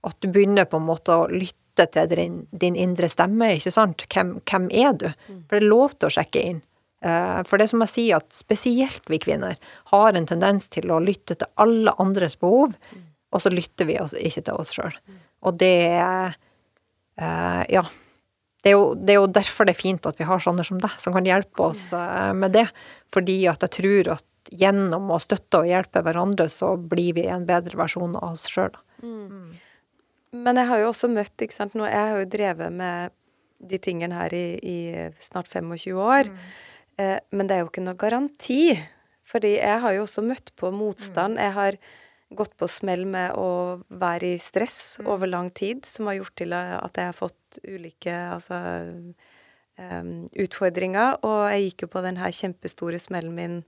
at du begynner på en måte å lytte til din, din indre stemme, ikke sant? Hvem, hvem, er du? For det er lov til å sjekke inn. Eh, for det som jeg sier, at spesielt vi kvinner har en tendens til å lytte til alle andres behov og så lytter vi oss ikke til oss sjøl. Og det uh, Ja. Det er, jo, det er, jo, derfor det er fint at vi har sånne som deg, som kan hjelpe oss uh, med det. Fordi at jeg tror at gjennom å støtte og hjelpe hverandre, så blir vi en bedre versjon av oss sjøl. Mm.
Men jeg har jo også møtt, ikke sant, nå, jeg har jo drevet med de tingene her i, i snart 25 år. Mm. Eh, men det er jo ikke noe garanti. Fordi jeg har jo også møtt på motstand. Mm. Jeg har gått på smell med å være i stress mm. over lang tid, som har gjort til at jeg har fått ulike altså, um, utfordringer. Og jeg gikk jo på den her kjempestore smellen min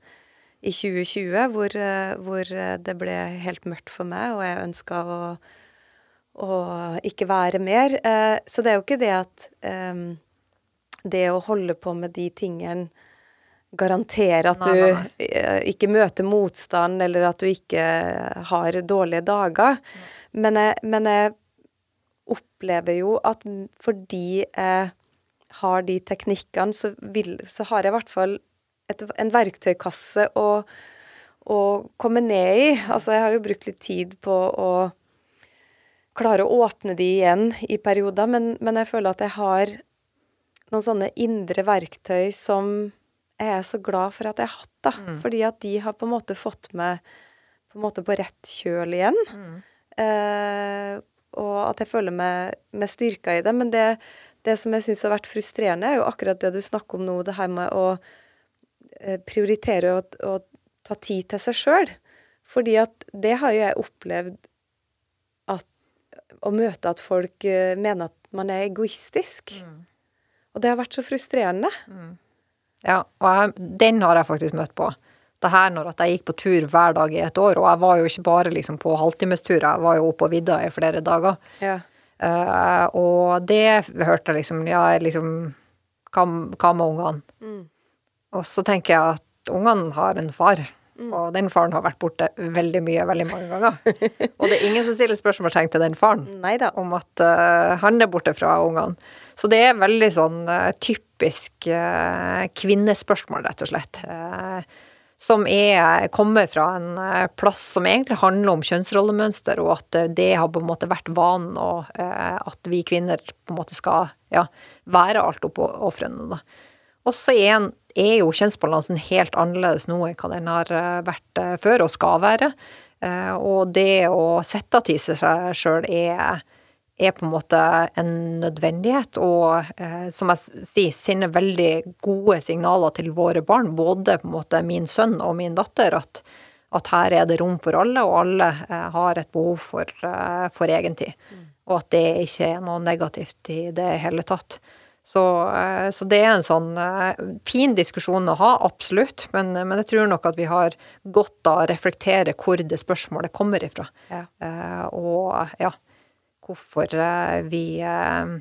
i 2020, hvor, hvor, det ble helt mørkt for meg, og jeg ønska å, å, ikke være mer. Uh, så det er jo ikke det at um, det å holde på med de tingene garantere at du eh, ikke møter motstand, eller at du ikke har dårlige dager. Men jeg, men jeg, opplever jo at fordi jeg har de teknikkene, så, vil, så har jeg i hvert fall et, en verktøykasse å, å, komme ned i. Altså, jeg har jo brukt litt tid på å klare å åpne de igjen i perioder, men, men jeg føler at jeg har noen sånne indre verktøy som jeg er så glad for at jeg har hatt, da. Mm. Fordi at de har på en måte fått meg på, en måte på rett kjøl igjen. Mm. Eh, og at jeg føler meg, meg styrka i det. Men det, det som jeg syns har vært frustrerende, er jo akkurat det du snakker om nå, det her med å eh, prioritere og, å ta tid til seg sjøl. Fordi at det har jo jeg opplevd at Å møte at folk uh, mener at man er egoistisk. Mm. Og det har vært så frustrerende. Mm.
Ja, og jeg, den har jeg faktisk møtt på. Det her når at jeg gikk på tur hver dag i et år, og jeg var jo ikke bare liksom på halvtimestur, jeg var jo oppe på vidda i flere dager. Ja. Uh, og det hørte jeg liksom Ja, liksom Hva, hva med ungene? Mm. Og så tenker jeg at ungene har en far. Mm. Og den faren har vært borte veldig mye, veldig mange ganger. (laughs) og det er ingen som stiller spørsmålstegn til den faren
Neida.
om at uh, han er borte fra ungene. Så det er veldig sånn uh, typisk uh, kvinnespørsmål, rett og slett. som er, kommer fra en plass som egentlig handler om kjønnsrollemønster, og at det har på en måte vært vanen, og at vi kvinner på en måte skal ja, være altoppofrende. Og så er, er jo kjønnsbalansen helt annerledes nå enn hva den har vært før, og skal være. Og det å sette til seg sjøl er er på en måte en nødvendighet, og eh, som jeg sier, sender veldig gode signaler til våre barn, både på en måte min sønn og min datter, at, at her er det rom for alle, og alle eh, har et behov for, eh, for egentid. Mm. Og at det ikke er noe negativt i det hele tatt. Så, eh, så, det er en sånn eh, fin diskusjon å ha, absolutt, men, men, jeg tror nok at vi har godt av å reflektere hvor det spørsmålet kommer ifra. Ja. Eh, og ja, hvorfor eh, vi, eh,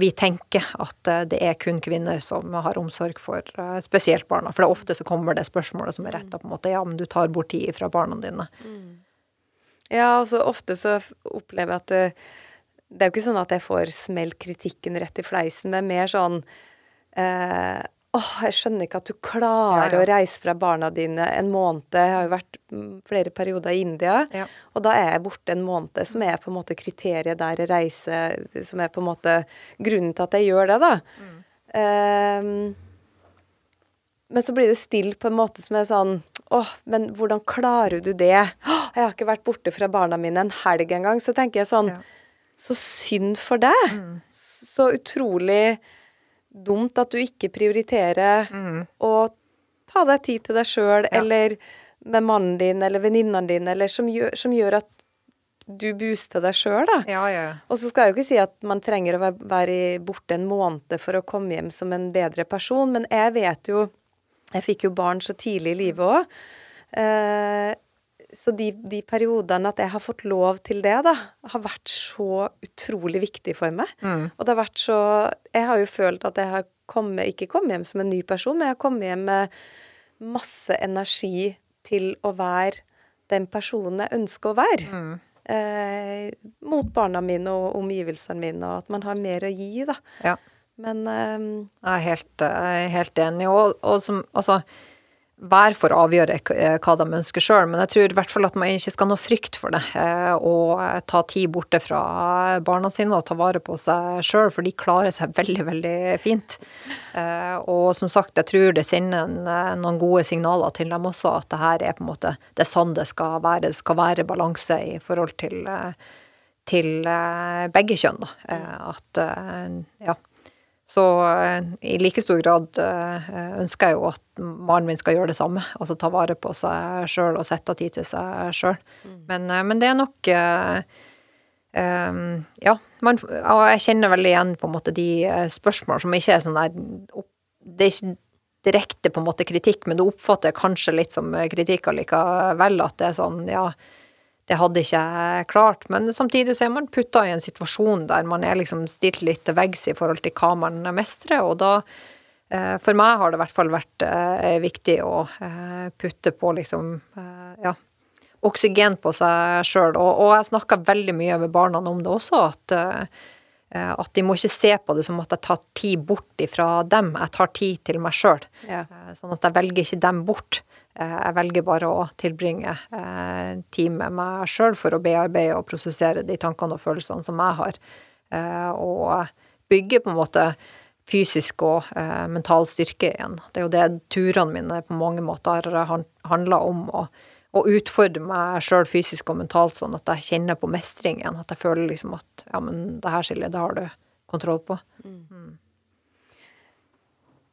vi tenker at eh, det er kun kvinner som har omsorg for spesielt barna. For det er ofte så kommer det spørsmålet som er retta på en måte ja, men du tar bort tid fra barna dine. Mm.
Ja, altså ofte så opplever jeg at det, det er jo ikke sånn at jeg får smelt kritikken rett i fleisen, men mer sånn eh, åh, jeg skjønner ikke at du klarer ja, ja. å reise fra barna dine en måned. Jeg har jo vært mm, flere perioder i India, ja. og da er jeg borte en måned, som er på en måte kriteriet der jeg reiser, som er på en måte grunnen til at jeg gjør det, da. Mm. Um, men så blir det stille på en måte som er sånn åh, men hvordan klarer du det? Åh, jeg har ikke vært borte fra barna mine en helg engang. Så tenker jeg sånn Så synd for deg. Mm. Så utrolig dumt at du ikke prioriterer
Mm.
å ta deg tid til deg sjøl,
Ja.
eller med mannen din eller venninnene dine, eller som gjør, som gjør at du booster deg sjøl, da.
Ja, ja.
Og så skal jeg jo ikke si at man trenger å være- være borte en måned for å komme hjem som en bedre person, men jeg vet jo Jeg fikk jo barn så tidlig i livet òg. Eh, så de, de periodene at jeg har fått lov til det, da, har vært så utrolig viktig for meg.
Mm.
Og det har vært så Jeg har jo følt at jeg har kommet, ikke kommet hjem som en ny person, men jeg har kommet hjem med masse energi til å være den personen jeg ønsker å være.
Mm.
Eh, mot barna mine og omgivelsene mine, og at man har mer å gi, da.
ja.
Men eh,
Jeg er helt, jeg er helt enig. Og, og som, altså, hver får avgjøre eh, hva de ønsker sjøl, men jeg tror i hvert fall at man ikke skal ha noe frykt for det. å Og ta tid borte fra barna sine og ta vare på seg sjøl, for de klarer seg (laughs) veldig, veldig fint. Eh, Og som sagt, jeg tror det sender eh, noen gode signaler til dem også, at det her er på en måte det er sånn det skal være. Det skal være balanse i forhold til, eh, til eh, begge kjønn, da. Eh, At eh, ja. Så eh, i like stor grad eh, ønsker jeg jo at mannen min skal gjøre det samme. Altså ta vare på seg sjøl og sette av tid til seg sjøl. Men, eh, men det er nok Ja. Man, og jeg kjenner veldig igjen på en måte de spørsmålene spørsmål som ikke er sånn der Det er ikke direkte på en måte kritikk, men du oppfatter kanskje litt som kritikk allikevel. At det er sånn, ja det hadde ikke jeg klart. Men samtidig så er man putta i en situasjon der man er liksom stilt litt til veggs i forhold til hva man mestrer, og da eh, For meg har det i hvert fall vært eh, viktig å eh, putte på liksom ja, oksygen på seg sjøl. Og, og jeg snakka veldig mye med barna om det også, at at de må ikke se på det som at jeg tar tid bort ifra dem, jeg tar tid til meg sjøl.
ja.
Sånn at jeg velger ikke dem bort. Jeg velger bare å tilbringe eh, tid med meg sjøl for å bearbeide og prosessere de tankene og følelsene som jeg har. Eh, Og bygge på en måte fysisk og eh, mental styrke igjen. Det er jo det turene mine på mange måter har handla om. å utfordre meg sjøl fysisk og mentalt, sånn at jeg kjenner på mestring igjen. At jeg føler liksom at ja, men det her, Silje, det har du kontroll på.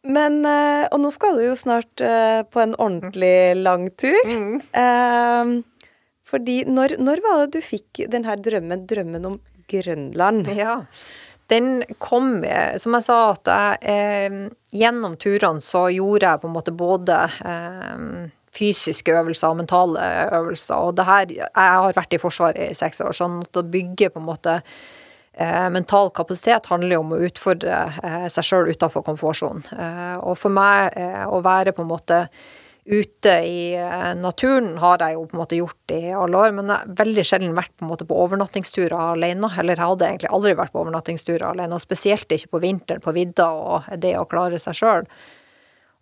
Men eh, Og nå skal du jo snart eh, på en ordentlig lang tur. Mm. fordi når, når var det du fikk den her drømmen, drømmen om Grønland?
Ja. Den kom, eh, som jeg sa, at jeg eh, gjennom turene så gjorde jeg på en måte både eh, fysiske øvelser og mentale øvelser. Og det her Jeg har vært i Forsvaret i seks år, sånn at å bygge på en måte eh, mental kapasitet handler jo om å utfordre eh, seg sjøl utafor komfortsonen. Eh, og for meg eh, å være på en måte ute i eh, naturen har jeg jo på en måte gjort i alle år, men jeg har veldig sjelden vært på en måte på overnattingsturer alene. Eller jeg hadde egentlig aldri vært på overnattingsturer alene, og spesielt ikke på vinteren på vidda og det å klare seg sjøl.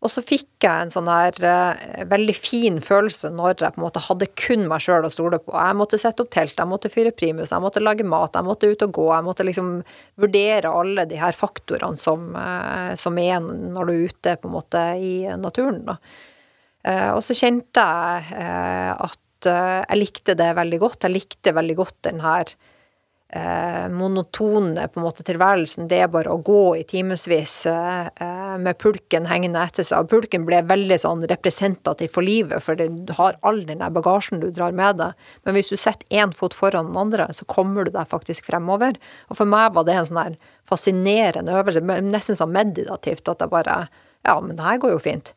Og så fikk jeg en sånn her uh, veldig fin følelse når jeg på en måte hadde kun meg sjøl å stole på. Jeg måtte sette opp telt, jeg måtte fyre primus, jeg måtte lage mat, jeg måtte ut og gå. Jeg måtte liksom vurdere alle de her faktorene som, uh, som er når du er ute på en måte i naturen. da. Uh, og så kjente jeg at jeg likte det veldig godt. Jeg likte veldig godt den her eh, monotone på en måte tilværelsen. Det er bare å gå i timevis eh, eh, med pulken hengende etter seg. Og pulken ble veldig sånn representativ for livet, for du har all den der bagasjen du drar med deg. Men hvis du setter én fot foran den andre, så kommer du deg faktisk fremover. Og for meg var det en sånn her fascinerende øvelse, nesten sånn meditativt, at jeg bare Ja, men det her går jo fint.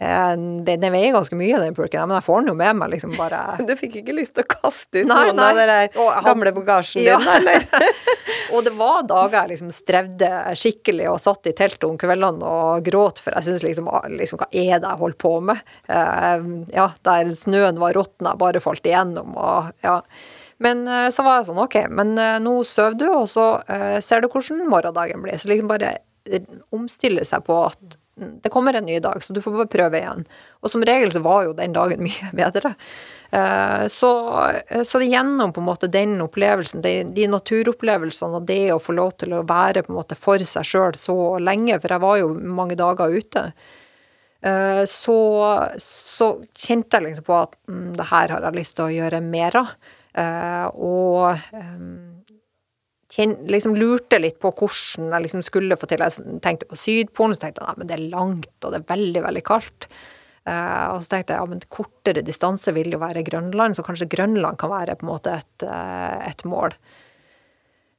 Eh, det veier ganske mye, den pulken, men jeg får den jo med meg, liksom bare (laughs)
Du fikk ikke lyst til å kaste ut
Nei,
noen
nei.
av den der gamle bagasjen
Ja.
din, eller? (laughs)
Og det var dager jeg liksom strevde skikkelig og satt i teltet om kveldene og gråt, for jeg syns liksom, ah, liksom Hva er det jeg holder på med? Uh, ja, der snøen var råtna, bare falt igjennom og ja. Men uh, så var jeg sånn, OK, men uh, nå sover du, og så ser du hvordan morgendagen blir. Så liksom bare omstille seg på at det kommer en ny dag, så du får bare prøve igjen. Og som regel så var jo den dagen (laughs) mye bedre. Eh, Så, så gjennom på en måte den opplevelsen, de, de naturopplevelsene og det å få lov til å være på en måte for seg sjøl så lenge, for jeg var jo mange dager ute, eh, så, så kjente jeg liksom på at mm, det her har jeg lyst til å gjøre mer av. Eh, Og eh, liksom lurte litt på hvordan jeg liksom skulle få til. Jeg tenkte på Sydpolen, så tenkte jeg nei, det er langt, og det er veldig, veldig kaldt. Uh, og så tenkte jeg ja, kortere distanse vil jo være Grønland, så kanskje Grønland kan være på en måte et, uh, et mål.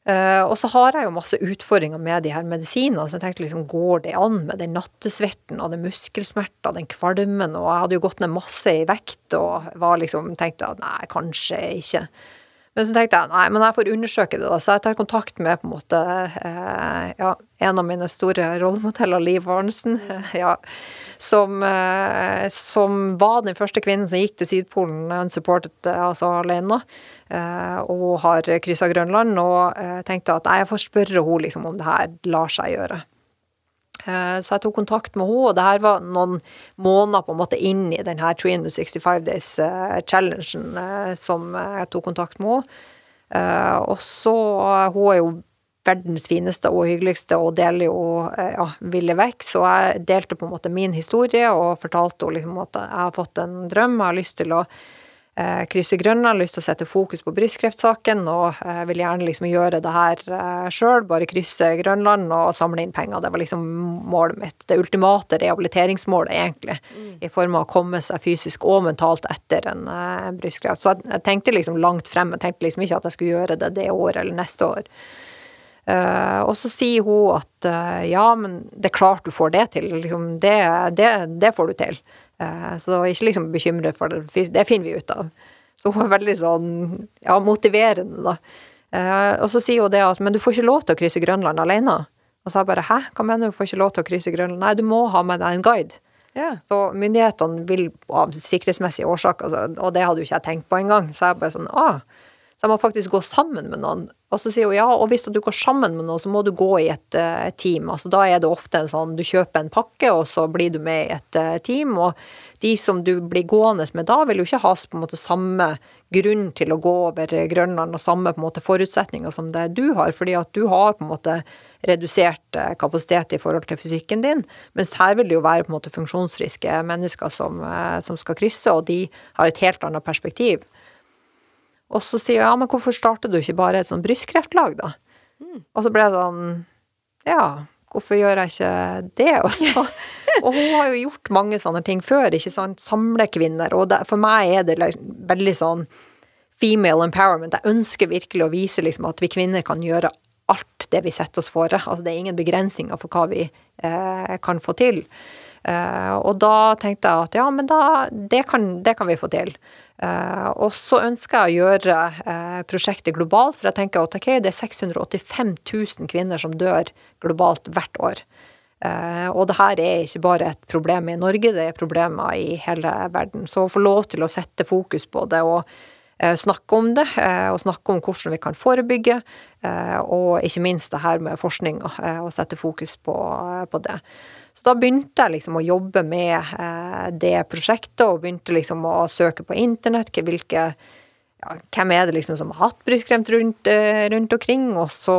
Uh, og så har jeg jo masse utfordringer med de her medisinene, så jeg tenkte liksom går det an med den nattesvetten og den muskelsmerta, den kvalmen, og jeg hadde jo gått ned masse i vekt og var liksom tenkte at nei, kanskje ikke. Men så tenkte jeg nei, men jeg får undersøke det, da. Så jeg tar kontakt med på en måte eh, ja, en av mine store rollemodeller, Liv Arnesen, (laughs) ja, som, eh, som, var den første kvinnen som gikk til Sydpolen unsupported, eh, altså alene, eh, og har kryssa Grønland. Og eh, tenkte at nei, jeg får spørre henne liksom, om det her lar seg gjøre. Eh, så jeg tok kontakt med henne, og det her var noen måneder på en måte inn i denne 365 Days-challengen eh, eh, som jeg tok kontakt med henne. Og så Hun er jo verdens fineste og hyggeligste og deler jo ja, ville vekk, så jeg delte på en måte min historie og fortalte henne liksom at jeg har fått en drøm, jeg har lyst til å krysse Grønland, lyst til å sette fokus på brystkreftsaken og eh, vil gjerne liksom gjøre det her eh, sjøl, bare krysse Grønland og samle inn penger. Det var liksom målet mitt. Det ultimate rehabiliteringsmålet, egentlig, mm. i form av å komme seg fysisk og mentalt etter en, eh, en brystkreft. Så jeg, jeg, tenkte liksom langt frem, jeg tenkte liksom ikke at jeg skulle gjøre det det året eller neste år. Uh, og så sier hun at uh, ja, men det er klart du får det til. Liksom, det, det, det, får du til. Eh, så ikke liksom bekymre for det, det finner vi ut av. Så hun er veldig sånn ja, motiverende, da. Eh, og så sier hun det at men du får ikke lov til å krysse Grønland alene. Og så er jeg bare hæ, hva mener du, du får ikke lov til å krysse Grønland? Nei, du må ha med deg en guide. Ja. Så myndighetene vil av sikkerhetsmessige årsaker, altså, og det hadde jo ikke jeg tenkt på engang, så jeg bare sånn ah, så jeg må faktisk gå sammen med noen. Og så sier hun ja, og hvis du går sammen med noen, så må du gå i et uh, team. Altså da er det ofte en sånn du kjøper en pakke, og så blir du med i et uh, team. Og de som du blir gående med da, vil jo ikke ha på en måte samme grunn til å gå over Grønland og samme på en måte forutsetninger som det du har, fordi at du har på en måte redusert uh, kapasitet i forhold til fysikken din. Mens her vil det jo være på en måte funksjonsfriske mennesker som, som skal krysse, og de har et helt annet perspektiv. Og så sier jeg ja, men hvorfor starter du ikke bare et sånn brystkreftlag, da? Mm. Og så ble det sånn ja, hvorfor gjør jeg ikke det? Og, så, (laughs) og hun har jo gjort mange sånne ting før, ikke sant, samle kvinner, og det, for meg er det liksom veldig sånn female empowerment. Jeg ønsker virkelig å vise liksom at vi kvinner kan gjøre alt det vi setter oss for. Altså det er ingen begrensninger for hva vi eh, kan få til. Eh, og da tenkte jeg at ja, men da, det kan, det kan vi få til. Uh, og så ønsker jeg å gjøre uh, prosjektet globalt, for jeg tenker at okay, det er 685 000 kvinner som dør globalt hvert år. Uh, og det her er ikke bare et problem i Norge, det er problemer i hele verden. Så å få lov til å sette fokus på det og snakke om det, og snakke om hvordan vi kan forebygge, og ikke minst det her med forskning, og sette fokus på, på det. Så da begynte jeg liksom å jobbe med eh, det prosjektet, og begynte liksom å søke på internett. Hvilke, ja, hvem er det liksom som har hatt brystkreft rundt, eh, rundt, omkring? Og så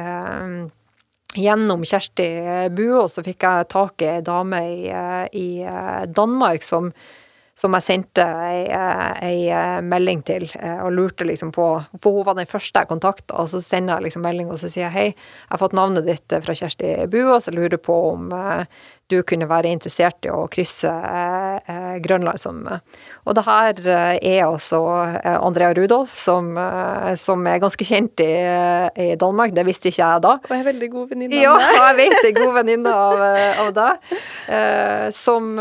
eh, gjennom Kjersti Buå så fikk jeg tak i ei dame i, eh, i eh, Danmark som som jeg sendte ei, ei, eh, melding til og lurte liksom på For hun var den første jeg kontakta, og så sender jeg liksom melding og så sier jeg hei, jeg har fått navnet ditt fra Kjersti Buås, jeg lurer på om du kunne være interessert i å krysse eh, Grønland som Og det her eh, er altså eh, Andrea Rudolf, som, eh, som er ganske kjent i, i, Danmark. Det visste ikke jeg da.
Og er veldig god venninne
av deg. Ja, jeg vet det. God venninne av, av deg. Eh, som,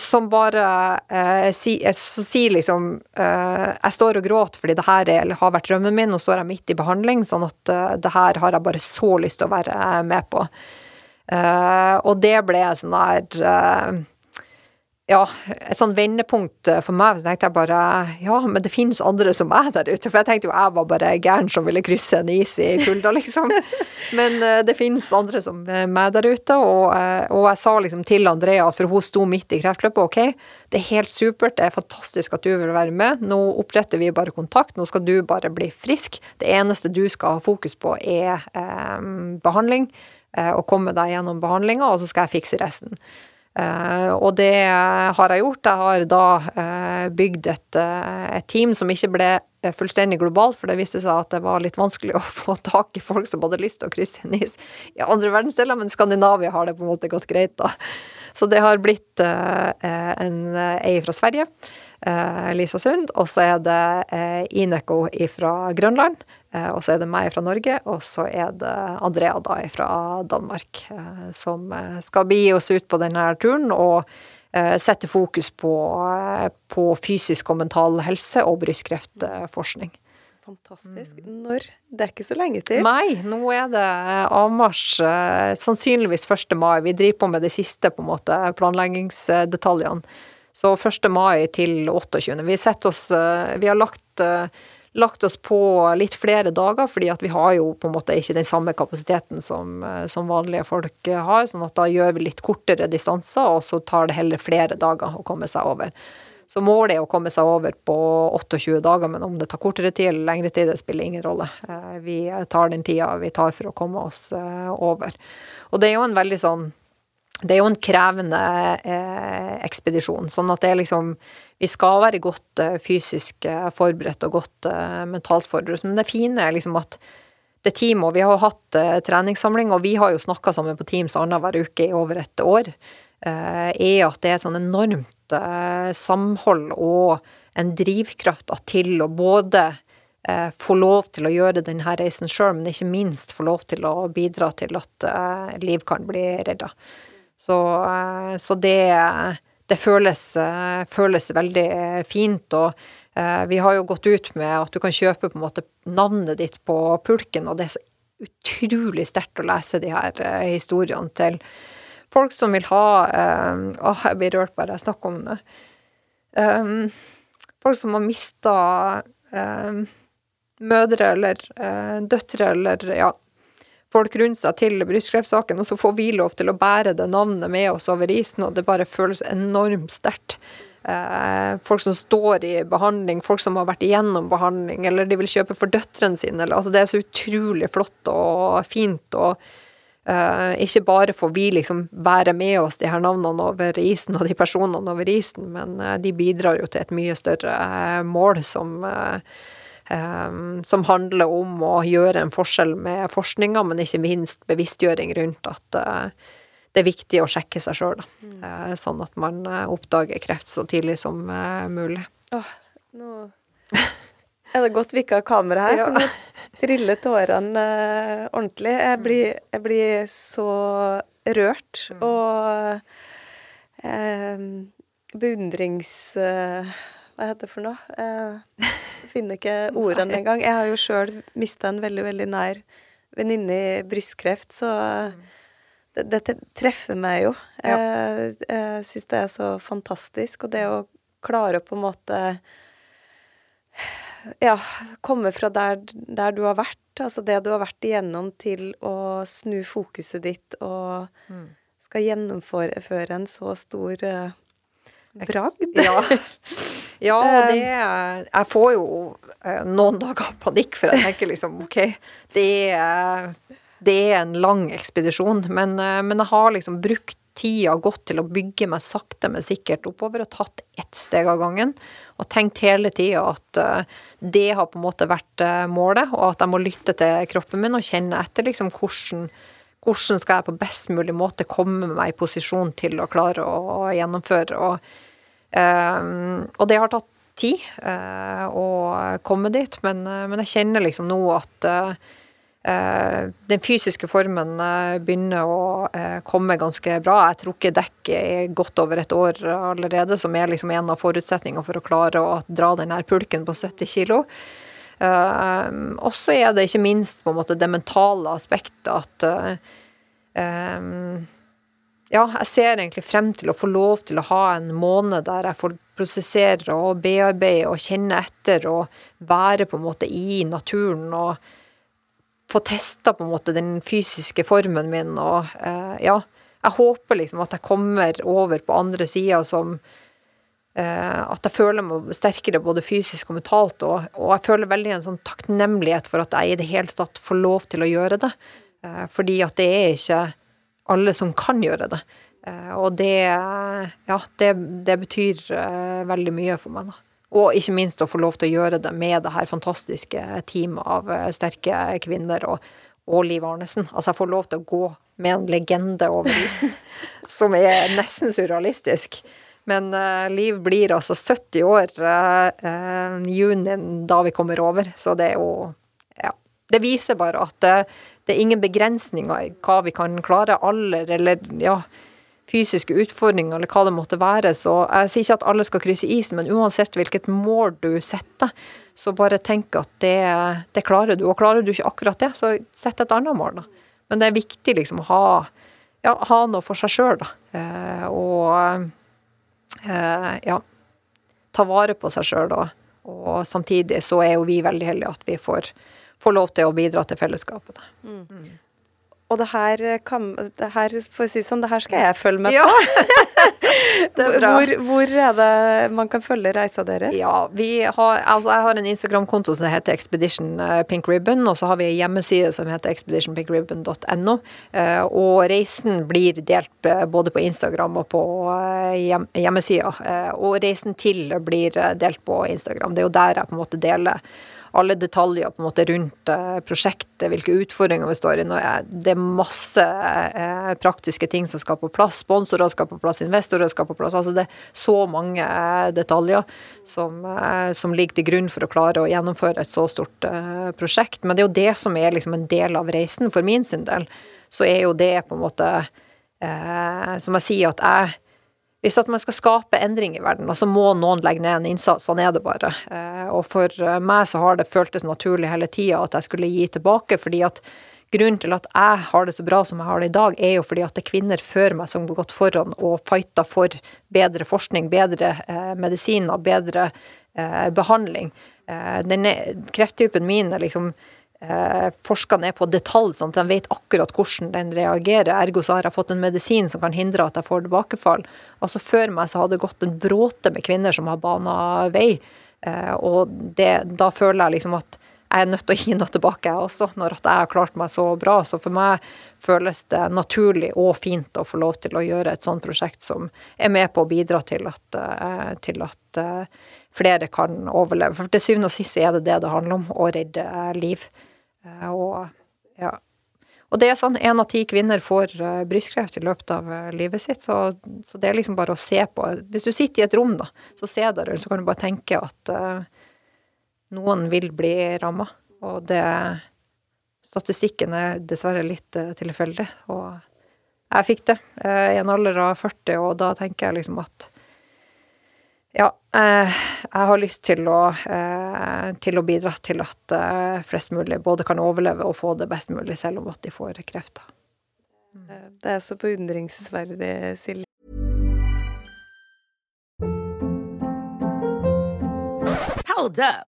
som, bare eh, sier si liksom Jeg står og gråter fordi det her er, har vært drømmen min, nå står jeg midt i behandling, sånn at det her har jeg bare så lyst til å være med på. Uh, og det ble sånn der uh, Ja, et sånn vendepunkt for meg. Så tenkte jeg bare ja, men det finnes andre som meg der ute. For jeg tenkte jo jeg var bare gæren som ville krysse en is i kulda, liksom. (laughs) men uh, det finnes andre som meg der ute. Og, og, jeg sa liksom til Andrea, for hun sto midt i kreftløpet, ok, det er helt supert, det er fantastisk at du vil være med. Nå oppretter vi bare kontakt, nå skal du bare bli frisk. Det eneste du skal ha fokus på, er behandling. Eh, og komme deg gjennom behandlinga, og så skal jeg fikse resten. Eh, og det har jeg gjort. Jeg har da eh, bygd et, eh, et, team som ikke ble fullstendig globalt, for det viste seg at det var litt vanskelig å (laughs) få tak i folk som hadde lyst til å krysse en is i andre verdensdeler, men Skandinavia har det på en måte gått greit, da. Så det har blitt en ei fra Sverige, Lisa Sund, og så er det Ineco fra Grønland. Eh, og så er det meg fra Norge, og så er det Andrea da fra Danmark eh, som eh, skal begi oss ut på denne turen og sette fokus på, på fysisk og mental helse og brystkreftforskning.
Fantastisk. Når? Det er ikke så lenge til?
Nei, nå er det avmarsj. Sannsynligvis 1. mai. Vi driver på med de siste på en måte planleggingsdetaljene. Så 1. mai til 28. Vi, oss, vi har lagt lagt oss på litt flere dager, fordi at vi har jo på en måte ikke den samme kapasiteten som, eh, som vanlige folk har. sånn at da gjør vi litt kortere distanser, og så tar det heller flere dager å komme seg over. Så målet er å komme seg over på 28 dager, men om det tar kortere tid eller lengre tid, det spiller ingen rolle. Eh, vi tar den tida vi tar for å komme oss eh, over. Og det er jo en veldig sånn det er jo en krevende ekspedisjon. Sånn at det er liksom Vi skal være godt eh, fysisk eh, forberedt og godt eh, mentalt forberedt. Men det fine er liksom at det teamet, og vi har hatt treningssamling, og vi har jo snakka sammen på Teams annenhver uke i over et år, er at det er et sånn enormt samhold og en drivkraft til å både få lov til å gjøre denne reisen sjøl, men ikke minst få lov til å bidra til at liv kan bli redda. Så, så det, det føles, eh, føles, veldig fint. Og eh, vi har jo gått ut med at du kan kjøpe på en måte navnet ditt på pulken, og det er så utrolig sterkt å lese de her historiene til folk som vil ha Åh, jeg blir rørt bare jeg snakker om det. Um, folk som har mista um, mødre eller uh, døtre eller ja, folk rundt seg til brystkreftsaken, og så får vi lov til å bære det navnet med oss over isen, og det bare føles enormt sterkt. Eh, folk som står i behandling, folk som har vært igjennom behandling, eller de vil kjøpe for døtrene sine. Eller, altså det er så utrolig flott og fint. og eh, Ikke bare får vi liksom bære med oss de her navnene over isen og de personene over isen, men eh, de bidrar jo til et mye større eh, mål som eh, som handler om å gjøre en forskjell med forskninga, men ikke minst bevisstgjøring rundt at uh, det er viktig å sjekke seg sjøl, mm. uh, sånn at man uh, oppdager kreft så tidlig som mulig.
Åh, nå er det godt vi ikke har kamera her. (laughs) Ja. Nå triller tårene ordentlig. Jeg blir, jeg blir, så rørt og og beundrings... hva heter det for noe? Eh, (laughs) finner ikke ordene engang. Jeg har jo sjøl mista en veldig, veldig nær venninne i brystkreft, så det, det, treffer meg jo. Ja. Jeg, jeg syns det er så fantastisk. Og det å klare å på en måte ja, komme fra der, der, du har vært, altså det du har vært igjennom, til å snu fokuset ditt og mm. skal gjennomføre en så stor uh, bragd. (laughs)
Ja. Ja, og det (laughs) Jeg får jo eh, noen dager panikk, for jeg tenker liksom (laughs) OK, det er, det er en lang ekspedisjon, men, eh, men, jeg har liksom brukt tida godt til å bygge meg sakte, men sikkert oppover, og tatt ett steg av gangen. Og tenkt hele tida at eh, det har på en måte vært målet, og at jeg må lytte til kroppen min og kjenne etter liksom hvordan hvordan skal jeg på best mulig måte komme meg i posisjon til å klare å gjennomføre. Og Um, og det har tatt tid uh, å komme dit, men, uh, men, jeg kjenner liksom nå at uh, den fysiske formen begynner å komme ganske bra. Jeg tror ikke dekk i godt over et år allerede, som er liksom en av forutsetningene for å klare å dra den her pulken på 70 kg. Og så er det ikke minst på en måte det mentale aspektet at um, ja, jeg ser egentlig frem til å få lov til å ha en måned der jeg får prosessere og bearbeide og kjenne etter og være på en måte i naturen og få testa på en måte den fysiske formen min og eh, ja. Jeg håper liksom at jeg kommer over på andre sida som At jeg føler meg sterkere både fysisk og mentalt, og, og, jeg føler veldig en sånn takknemlighet for at jeg i det hele tatt får lov til å gjøre det. Eh, fordi at det er ikke alle som kan gjøre det. Og det, ja, det, det betyr veldig mye for meg, da. Og ikke minst å få lov til å gjøre det med det her fantastiske teamet av sterke kvinner og, og Liv Arnesen. Altså, jeg får lov til å gå med en legende over isen, (laughs) som er nesten surrealistisk. Men uh, Liv blir altså 70 år uh, uh, juni da vi kommer over, så det er jo Ja. Det viser bare at det, det er ingen begrensninger i hva vi kan klare. Alder eller ja, fysiske utfordringer eller hva det måtte være. Så jeg sier ikke at alle skal krysse isen, men uansett hvilket mål du setter, så bare tenk at det, det klarer du. Og klarer du ikke akkurat det, så sett et annet mål, da. Men det er viktig liksom å ha, ja, ha noe for seg sjøl, da. Eh, og eh, ja, ta vare på seg sjøl, da. Og samtidig så er jo vi veldig heldige at vi får, får lov til å bidra til fellesskapet. Da. Mm.
Og det her, kan, det her, for å si sånn, det her skal jeg følge med på. (laughs) Ja. hvor, hvor, er det man kan følge reisa deres?
Ja, vi har, altså Jeg har en Instagram-konto som heter Expedition eh, Pink Ribbon, og så har vi en hjemmeside som heter expeditionpinkribbon.no. Eh, og reisen blir delt eh, både på Instagram og på hjemmesida. Og reisen til blir delt på Instagram. Det er jo der jeg på en måte deler alle detaljer på en måte rundt eh, prosjektet, hvilke utfordringer vi står i. Nå er det masse eh, praktiske ting som skal på plass. Sponsorer skal på plass, investorer skal på plass. altså Det er så mange eh, detaljer som, som ligger til grunn for å klare å gjennomføre et så stort prosjekt. Men det er jo det som er liksom en del av reisen for min sin del. Så er jo det på en måte Som jeg sier, at jeg hvis at man skal skape endring i verden, så må noen legge ned en innsats. Sånn er det bare. Eh, og for meg så har det føltes naturlig hele tida at jeg skulle gi tilbake, fordi at grunnen til at jeg har det så bra som jeg har det i dag, er jo fordi at det er kvinner før meg som har gått foran og fighta for bedre forskning, bedre eh, medisiner, bedre eh, behandling. Eh, denne krefttypen min er liksom eh, forska ned på detalj, sånn at de vet akkurat hvordan den reagerer. Ergo så har jeg fått en medisin som kan hindre at jeg får tilbakefall. Altså Før meg så har det gått en bråte med kvinner som har bana vei. Eh, og det, da føler jeg liksom at jeg er nødt til å gi noe tilbake, jeg også, når at jeg har klart meg så bra. Så for meg føles det naturlig og fint å få lov til å gjøre et sånt prosjekt som er med på å bidra til at, eh, til at eh, flere kan overleve. For til syvende og sist er det det det handler om, å redde liv. Eh, og ja. Og det er sånn én av ti kvinner får uh, brystkreft i løpet av uh, livet sitt, så, så, det er liksom bare å se på. Hvis du sitter i et rom, da, så se deg rundt, så kan du bare tenke at uh, noen vil bli ramma. Og det Statistikken er dessverre litt tilfeldig. Og jeg fikk det i en alder av 40, og da tenker jeg liksom at ja, eh, jeg har lyst til å, eh, til å, bidra til at eh, flest mulig både kan overleve og få det best mulig, selv om at de får kreft.
Det er så beundringsverdig, Silje.
Hold up.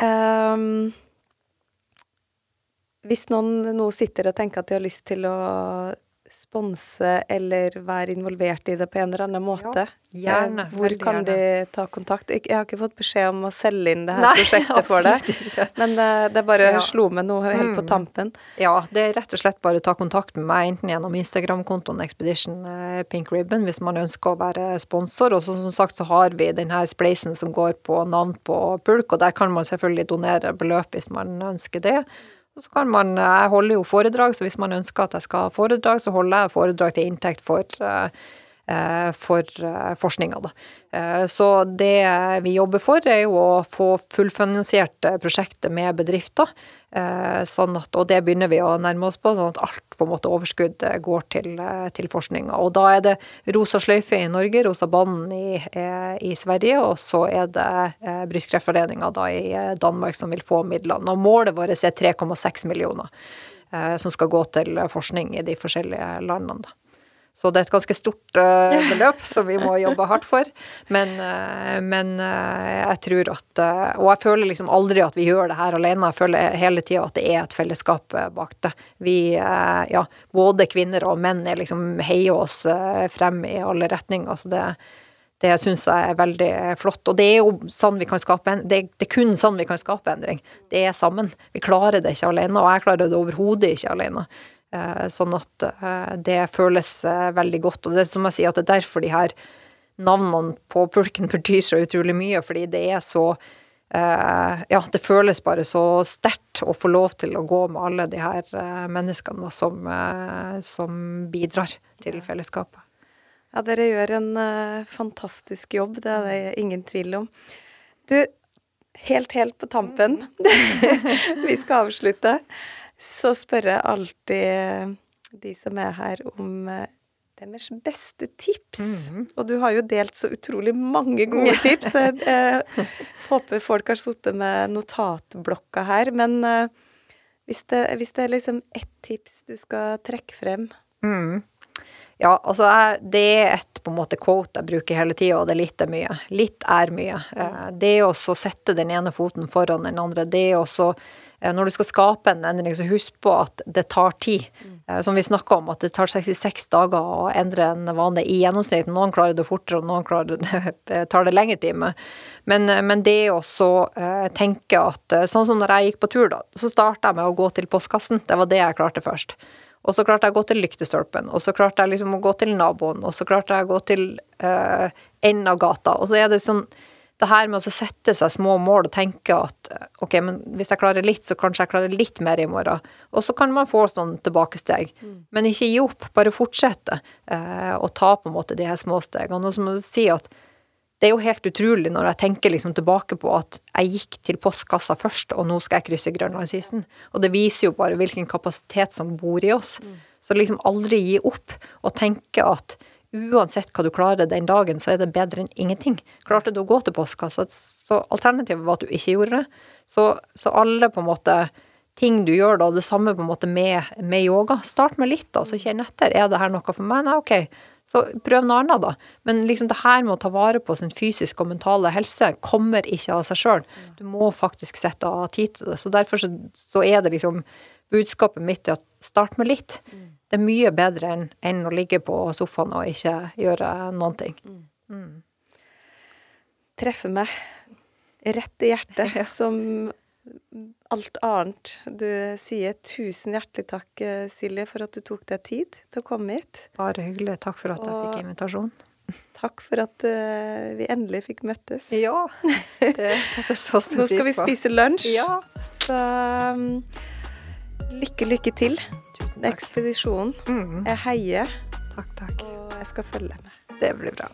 Um, hvis noen nå sitter og tenker at de har lyst til å sponse eller være involvert i det på en eller annen måte,
ja, gjerne,
eh, hvor kan gjerne. de ta kontakt? Jeg har ikke fått beskjed om å selge inn det her Nei, (laughs) prosjektet for deg, men det, det bare ja. slo meg noe helt på mm. tampen.
Ja, det er rett og slett bare å ta kontakt med meg, enten gjennom Instagram-kontoen Expedition eh, Pink Ribbon, hvis man ønsker å være sponsor. Og så, som sagt så har vi denne spleisen som går på navn på pulk, og der kan man selvfølgelig donere beløp hvis man ønsker det. Og så kan man, Jeg holder jo foredrag, så hvis man ønsker at jeg skal ha foredrag, så holder jeg foredrag til inntekt for, eh, for eh, forskninga. Eh, så det vi jobber for, er jo å få fullfinansiert prosjektet med bedrifter. Eh, sånn at, og det begynner vi å nærme oss på, sånn at alt på en måte overskudd går til, eh, til forskninga. Og da er det Rosa sløyfe i Norge, Rosa Banen i, eh, i, Sverige, og så er det Brystkreftforeninga da i Danmark som vil få midlene. Og målet vårt er 3,6 millioner eh, som skal gå til forskning i de forskjellige landene. Da. Så det er et ganske stort uh, beløp som vi må jobbe hardt for. Men, uh, men uh, jeg tror at Og jeg føler liksom aldri at vi gjør det her alene. Jeg føler hele tida at det er et fellesskap bak det. Vi, ja, både kvinner og menn er liksom heier oss frem i alle retninger. Så det, det syns jeg er veldig flott. Og det er jo sånn vi kan skape det, det er kun sånn vi kan skape endring. Det er sammen. Vi klarer det ikke alene, og jeg klarer det overhodet ikke alene. Eh, sånn at eh, det føles eh, veldig godt. Og det er som jeg sier, at det er derfor de her navnene på pulken (laughs) betyr så utrolig mye, fordi det er så Ja, det føles bare så sterkt å få lov til å gå med alle de her menneskene som, som bidrar til fellesskapet.
Ja, dere gjør en fantastisk jobb, det er det ingen tvil om. Du, helt, helt på tampen, (laughs) (laughs) vi skal avslutte så spør jeg alltid de som er her, om eh, deres beste tips. Mm -hmm. Og du har jo delt så utrolig mange gode tips. (laughs) Jeg, jeg håper folk har sittet med notatblokka her. Men uh, hvis, det, hvis, det, er liksom ett tips du skal trekke frem
mm. Ja, altså det er et på en måte quote jeg bruker hele tida, og det er litt er mye. Litt er mye. Uh, det å sette den ene foten foran den andre, det å Eh, når du skal skape en endring, så husk på at det tar tid. Mm. Som vi snakka om, at det tar 66 dager å endre en vane i gjennomsnitt. Noen klarer det fortere, og noen klarer det, (laughs) tar det lengre tid med. Men, men det å tenke at Sånn som når jeg gikk på tur, da. Så starta jeg med å gå til postkassen. Det var det jeg klarte først. Og så klarte jeg å gå til lyktestolpen, og så klarte jeg liksom å gå til naboen, og så klarte jeg å gå til uh, enden av gata. Og så er det sånn det her med å sette seg små mål og tenke at ok, men hvis jeg klarer litt, så kanskje jeg klarer litt mer i morgen. Og så kan man få sånn tilbakesteg. Mm. Men ikke gi opp, bare fortsette eh, å ta på en måte de her små stegene. Og så må du si at det er jo helt utrolig når jeg tenker liksom tilbake på at jeg gikk til postkassa først, og nå skal jeg krysse Grønlandsisen. Og det viser jo bare hvilken kapasitet som bor i oss. Mm. Så liksom aldri gi opp, og tenke at uansett hva du klarer den dagen, så er det bedre enn ingenting. Klarte du å gå til postkassa, så alternativet var at du ikke gjorde det. Så, så alle på en måte ting du gjør da, det samme på en måte med, med yoga. Start med litt, da, så kjenn etter. Er det her noe for meg? Nei, ok. Så prøv noe annet, da. Men liksom det her med å ta vare på sin fysiske og mentale helse kommer ikke av seg sjøl. Du må faktisk sette av tid til det. Så derfor så, så er det liksom budskapet mitt at start med litt. Mm det er mye bedre enn, enn å ligge på sofaen og ikke gjøre noen ting. Mm.
Mm. Treffer meg rett i hjertet, (laughs) ja. som alt annet. Du sier tusen hjertelig takk, eh, Silje, for at du tok deg tid til å komme hit.
Bare hyggelig. Takk for at jeg fikk invitasjon.
Takk for at uh, vi endelig fikk møttes.
Ja, det setter så stor pris (laughs) på.
Nå skal vi spise lunsj.
Ja.
Så um, lykke, lykke til ekspedisjonen. Mm. Jeg heier.
Takk, takk.
Og jeg skal følge med.
Det blir bra.